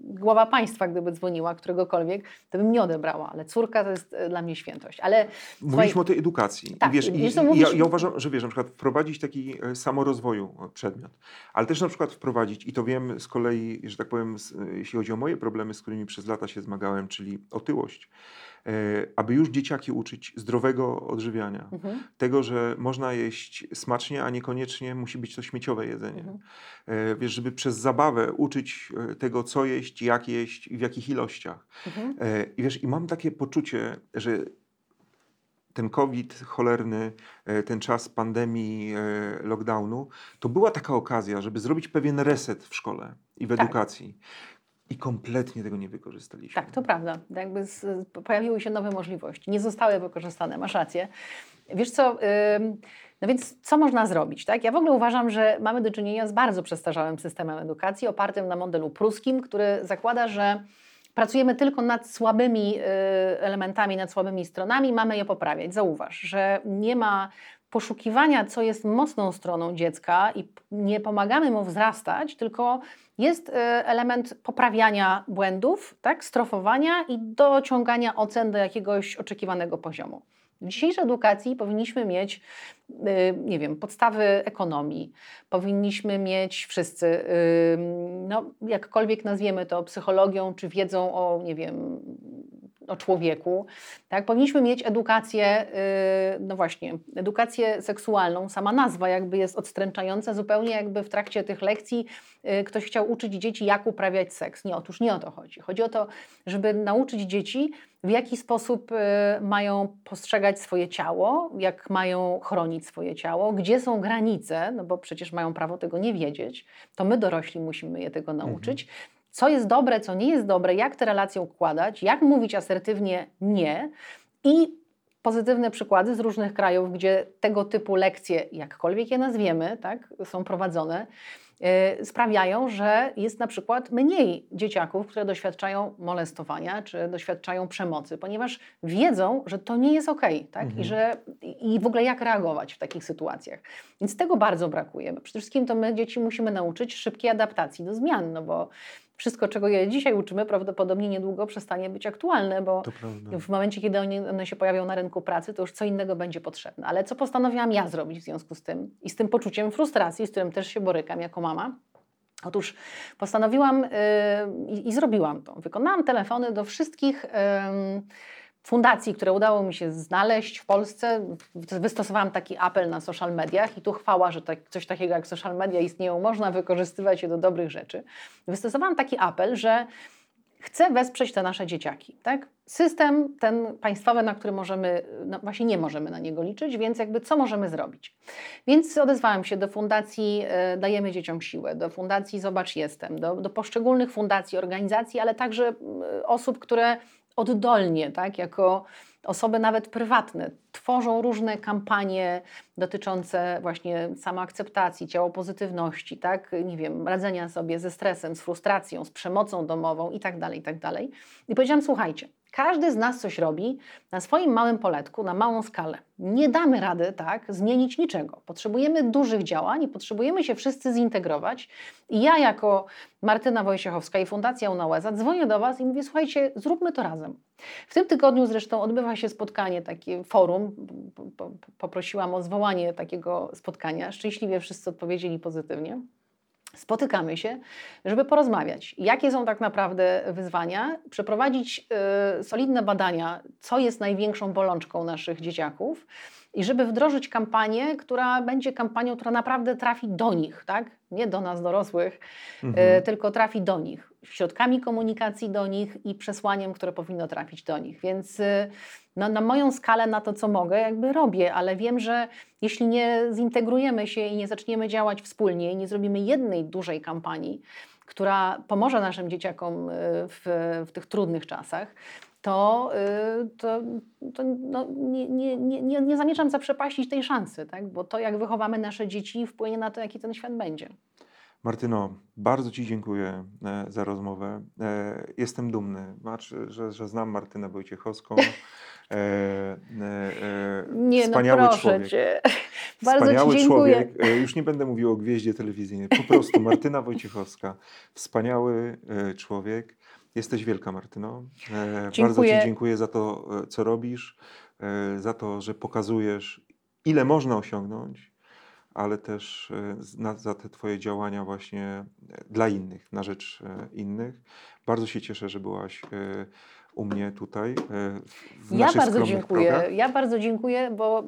głowa państwa, gdyby dzwoniła, któregokolwiek, to bym nie odebrała. Ale córka to jest dla mnie świętość. Ale Mówiliśmy o tej edukacji. Tak, I wiesz, i, mówisz- ja, ja uważam, że wiesz, na przykład wprowadzić taki samorozwoju przedmiot, ale też na przykład wprowadzić, i to wiem z kolei, że tak powiem, z, e, jeśli chodzi o moje problemy, z którymi przez lata się zmagałem, czyli otyłość, e, aby już dzieciaki uczyć zdrowego odżywiania. mhm, Tego, że można jeść smacznie, a niekoniecznie musi być to śmieciowe jedzenie. Mhm. E, Wiesz, żeby przez zabawę uczyć tego, co jeść, jak jeść i w jakich ilościach. mhm. I wiesz, i mam takie poczucie, że ten COVID cholerny, e, ten czas pandemii, e, lockdownu, to była taka okazja, żeby zrobić pewien reset w szkole i w Tak. edukacji. I kompletnie tego nie wykorzystaliśmy. Tak, to prawda. Jakby z, pojawiły się nowe możliwości. Nie zostały wykorzystane, masz rację. Wiesz co, no więc co można zrobić? Tak? Ja w ogóle uważam, że mamy do czynienia z bardzo przestarzałym systemem edukacji opartym na modelu pruskim, który zakłada, że pracujemy tylko nad słabymi y, elementami, nad słabymi stronami, mamy je poprawiać. Zauważ, że nie ma poszukiwania, co jest mocną stroną dziecka i nie pomagamy mu wzrastać, tylko jest y, element poprawiania błędów, tak, strofowania i dociągania ocen do jakiegoś oczekiwanego poziomu. W dzisiejszej edukacji powinniśmy mieć, y, nie wiem, podstawy ekonomii, powinniśmy mieć wszyscy, y, no, jakkolwiek nazwiemy to psychologią czy wiedzą o, nie wiem, o człowieku, tak? Powinniśmy mieć edukację, y, no właśnie, edukację seksualną. Sama nazwa jakby jest odstręczająca, zupełnie jakby w trakcie tych lekcji y, ktoś chciał uczyć dzieci, jak uprawiać seks. Nie, otóż nie o to chodzi. Chodzi o to, żeby nauczyć dzieci, w jaki sposób y, mają postrzegać swoje ciało, jak mają chronić swoje ciało, gdzie są granice, no bo przecież mają prawo tego nie wiedzieć. To my dorośli musimy je tego nauczyć co jest dobre, co nie jest dobre, jak te relacje układać, jak mówić asertywnie nie i pozytywne przykłady z różnych krajów, gdzie tego typu lekcje, jakkolwiek je nazwiemy, tak, są prowadzone, yy, sprawiają, że jest na przykład mniej dzieciaków, które doświadczają molestowania czy doświadczają przemocy, ponieważ wiedzą, że to nie jest okej tak? Mhm. I, że, i w ogóle jak reagować w takich sytuacjach. Więc tego bardzo brakuje. Przede wszystkim to my dzieci musimy nauczyć szybkiej adaptacji do zmian, no bo wszystko, czego je dzisiaj uczymy, prawdopodobnie niedługo przestanie być aktualne, bo w momencie, kiedy one, one się pojawią na rynku pracy, to już co innego będzie potrzebne. Ale co postanowiłam ja zrobić w związku z tym i z tym poczuciem frustracji, z którym też się borykam jako mama? Otóż postanowiłam yy, i, zrobiłam to. Wykonałam telefony do wszystkich ym, fundacji, które udało mi się znaleźć w Polsce, wystosowałam taki apel na social mediach i tu chwała, że tak, coś takiego jak social media istnieją, można wykorzystywać je do dobrych rzeczy. Wystosowałam taki apel, że chcę wesprzeć te nasze dzieciaki. Tak? System ten państwowy, na który możemy, no właśnie nie możemy na niego liczyć, więc jakby co możemy zrobić? Więc odezwałam się do fundacji e, Dajemy Dzieciom Siłę, do fundacji Zobacz Jestem, do, do poszczególnych fundacji, organizacji, ale także e, osób, które oddolnie, tak, jako osoby nawet prywatne, tworzą różne kampanie dotyczące właśnie samoakceptacji, ciało pozytywności, tak, nie wiem, radzenia sobie ze stresem, z frustracją, z przemocą domową itd., tak itd. Tak I powiedziałam, słuchajcie, każdy z nas coś robi na swoim małym poletku, na małą skalę. Nie damy rady tak zmienić niczego. Potrzebujemy dużych działań i potrzebujemy się wszyscy zintegrować. I ja jako Martyna Wojciechowska i Fundacja UNOWEZA dzwonię do Was i mówię, słuchajcie, zróbmy to razem. W tym tygodniu zresztą odbywa się spotkanie, takie forum. Poprosiłam o zwołanie takiego spotkania. Szczęśliwie wszyscy odpowiedzieli pozytywnie spotykamy się, żeby porozmawiać, jakie są tak naprawdę wyzwania, przeprowadzić y, solidne badania, co jest największą bolączką naszych dzieciaków i żeby wdrożyć kampanię, która będzie kampanią, która naprawdę trafi do nich, tak? nie do nas dorosłych, mhm. y, tylko trafi do nich, środkami komunikacji do nich i przesłaniem, które powinno trafić do nich. Więc y, no, na moją skalę, na to, co mogę, jakby robię, ale wiem, że jeśli nie zintegrujemy się i nie zaczniemy działać wspólnie i nie zrobimy jednej dużej kampanii, która pomoże naszym dzieciakom y, w, w tych trudnych czasach, to, y, to, to no, nie, nie, nie, nie zamierzam zaprzepaścić tej szansy, tak? bo to, jak wychowamy nasze dzieci, wpłynie na to, jaki ten świat będzie. Martyno, bardzo Ci dziękuję e, za rozmowę. E, jestem dumny, że, że znam Martynę Wojciechowską. E, nie, no wspaniały no proszę człowiek. Cię. Bardzo wspaniały człowiek. Już nie będę mówił o gwieździe telewizyjnej. Po prostu Martyna Wojciechowska. Wspaniały człowiek. Jesteś wielka, Martyno. Dziękuję. Bardzo Ci dziękuję za to, co robisz, za to, że pokazujesz, ile można osiągnąć ale też e, za te Twoje działania właśnie e, dla innych, na rzecz e, innych. Bardzo się cieszę, że byłaś u mnie tutaj. W ja bardzo dziękuję. Progach. Ja bardzo dziękuję, bo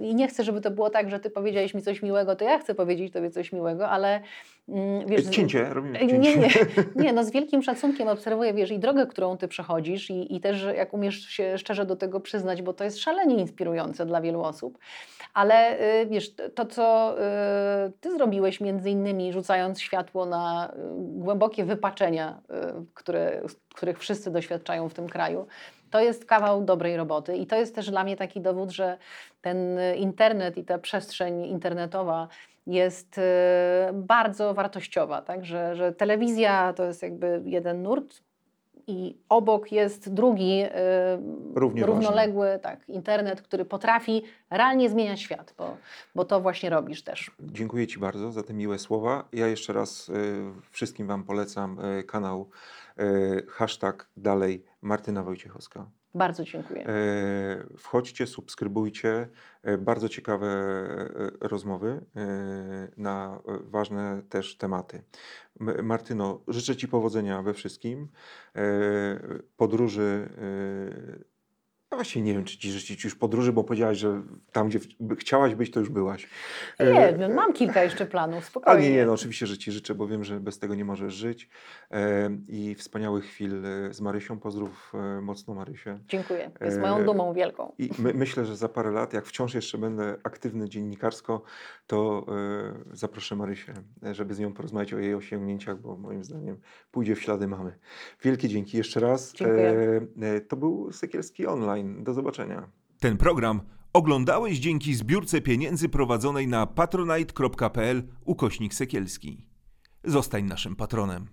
i nie chcę, żeby to było tak, że ty powiedziałeś mi coś miłego, to ja chcę powiedzieć tobie coś miłego, ale mm, wiesz... Cięcie, robimy cięcie. Nie, nie, nie, no z wielkim szacunkiem obserwuję, wiesz, i drogę, którą ty przechodzisz i, i też jak umiesz się szczerze do tego przyznać, bo to jest szalenie inspirujące dla wielu osób. Ale y, wiesz, to co y, ty zrobiłeś między innymi rzucając światło na y, głębokie wypaczenia, które, których wszyscy doświadczają w tym kraju, to jest kawał dobrej roboty i to jest też dla mnie taki dowód, że ten internet i ta przestrzeń internetowa jest bardzo wartościowa, tak? że, że telewizja to jest jakby jeden nurt, i obok jest drugi Równie równoległy tak, internet, który potrafi realnie zmieniać świat, bo, bo to właśnie robisz też. Dziękuję Ci bardzo za te miłe słowa. Ja jeszcze raz y, wszystkim Wam polecam y, kanał y, hashtag dalej Martyna Wojciechowska. Bardzo dziękuję. E, wchodźcie, subskrybujcie. E, bardzo ciekawe e, rozmowy na ważne też tematy. Martyno, życzę Ci powodzenia we wszystkim. Podróży no właśnie nie wiem, czy ci życzyć już podróży, bo powiedziałaś, że tam, gdzie chciałaś być, to już byłaś. Nie, no, mam kilka jeszcze planów, spokojnie. A nie, nie, no oczywiście, że ci życzę, bo wiem, że bez tego nie możesz żyć. I wspaniałych chwil e, z Marysią. Pozdrów e, mocno Marysię. Dziękuję, jest moją dumą wielką. I my, myślę, że za parę lat, jak wciąż jeszcze będę aktywny dziennikarsko, to e, zaproszę Marysię, żeby z nią porozmawiać o jej osiągnięciach, bo moim zdaniem pójdzie w ślady mamy. Wielkie dzięki jeszcze raz. Dziękuję. To był Sekielski do zobaczenia. Ten program oglądałeś dzięki zbiórce pieniędzy prowadzonej na patronite.pl ukośnik Sekielski. Zostań naszym patronem.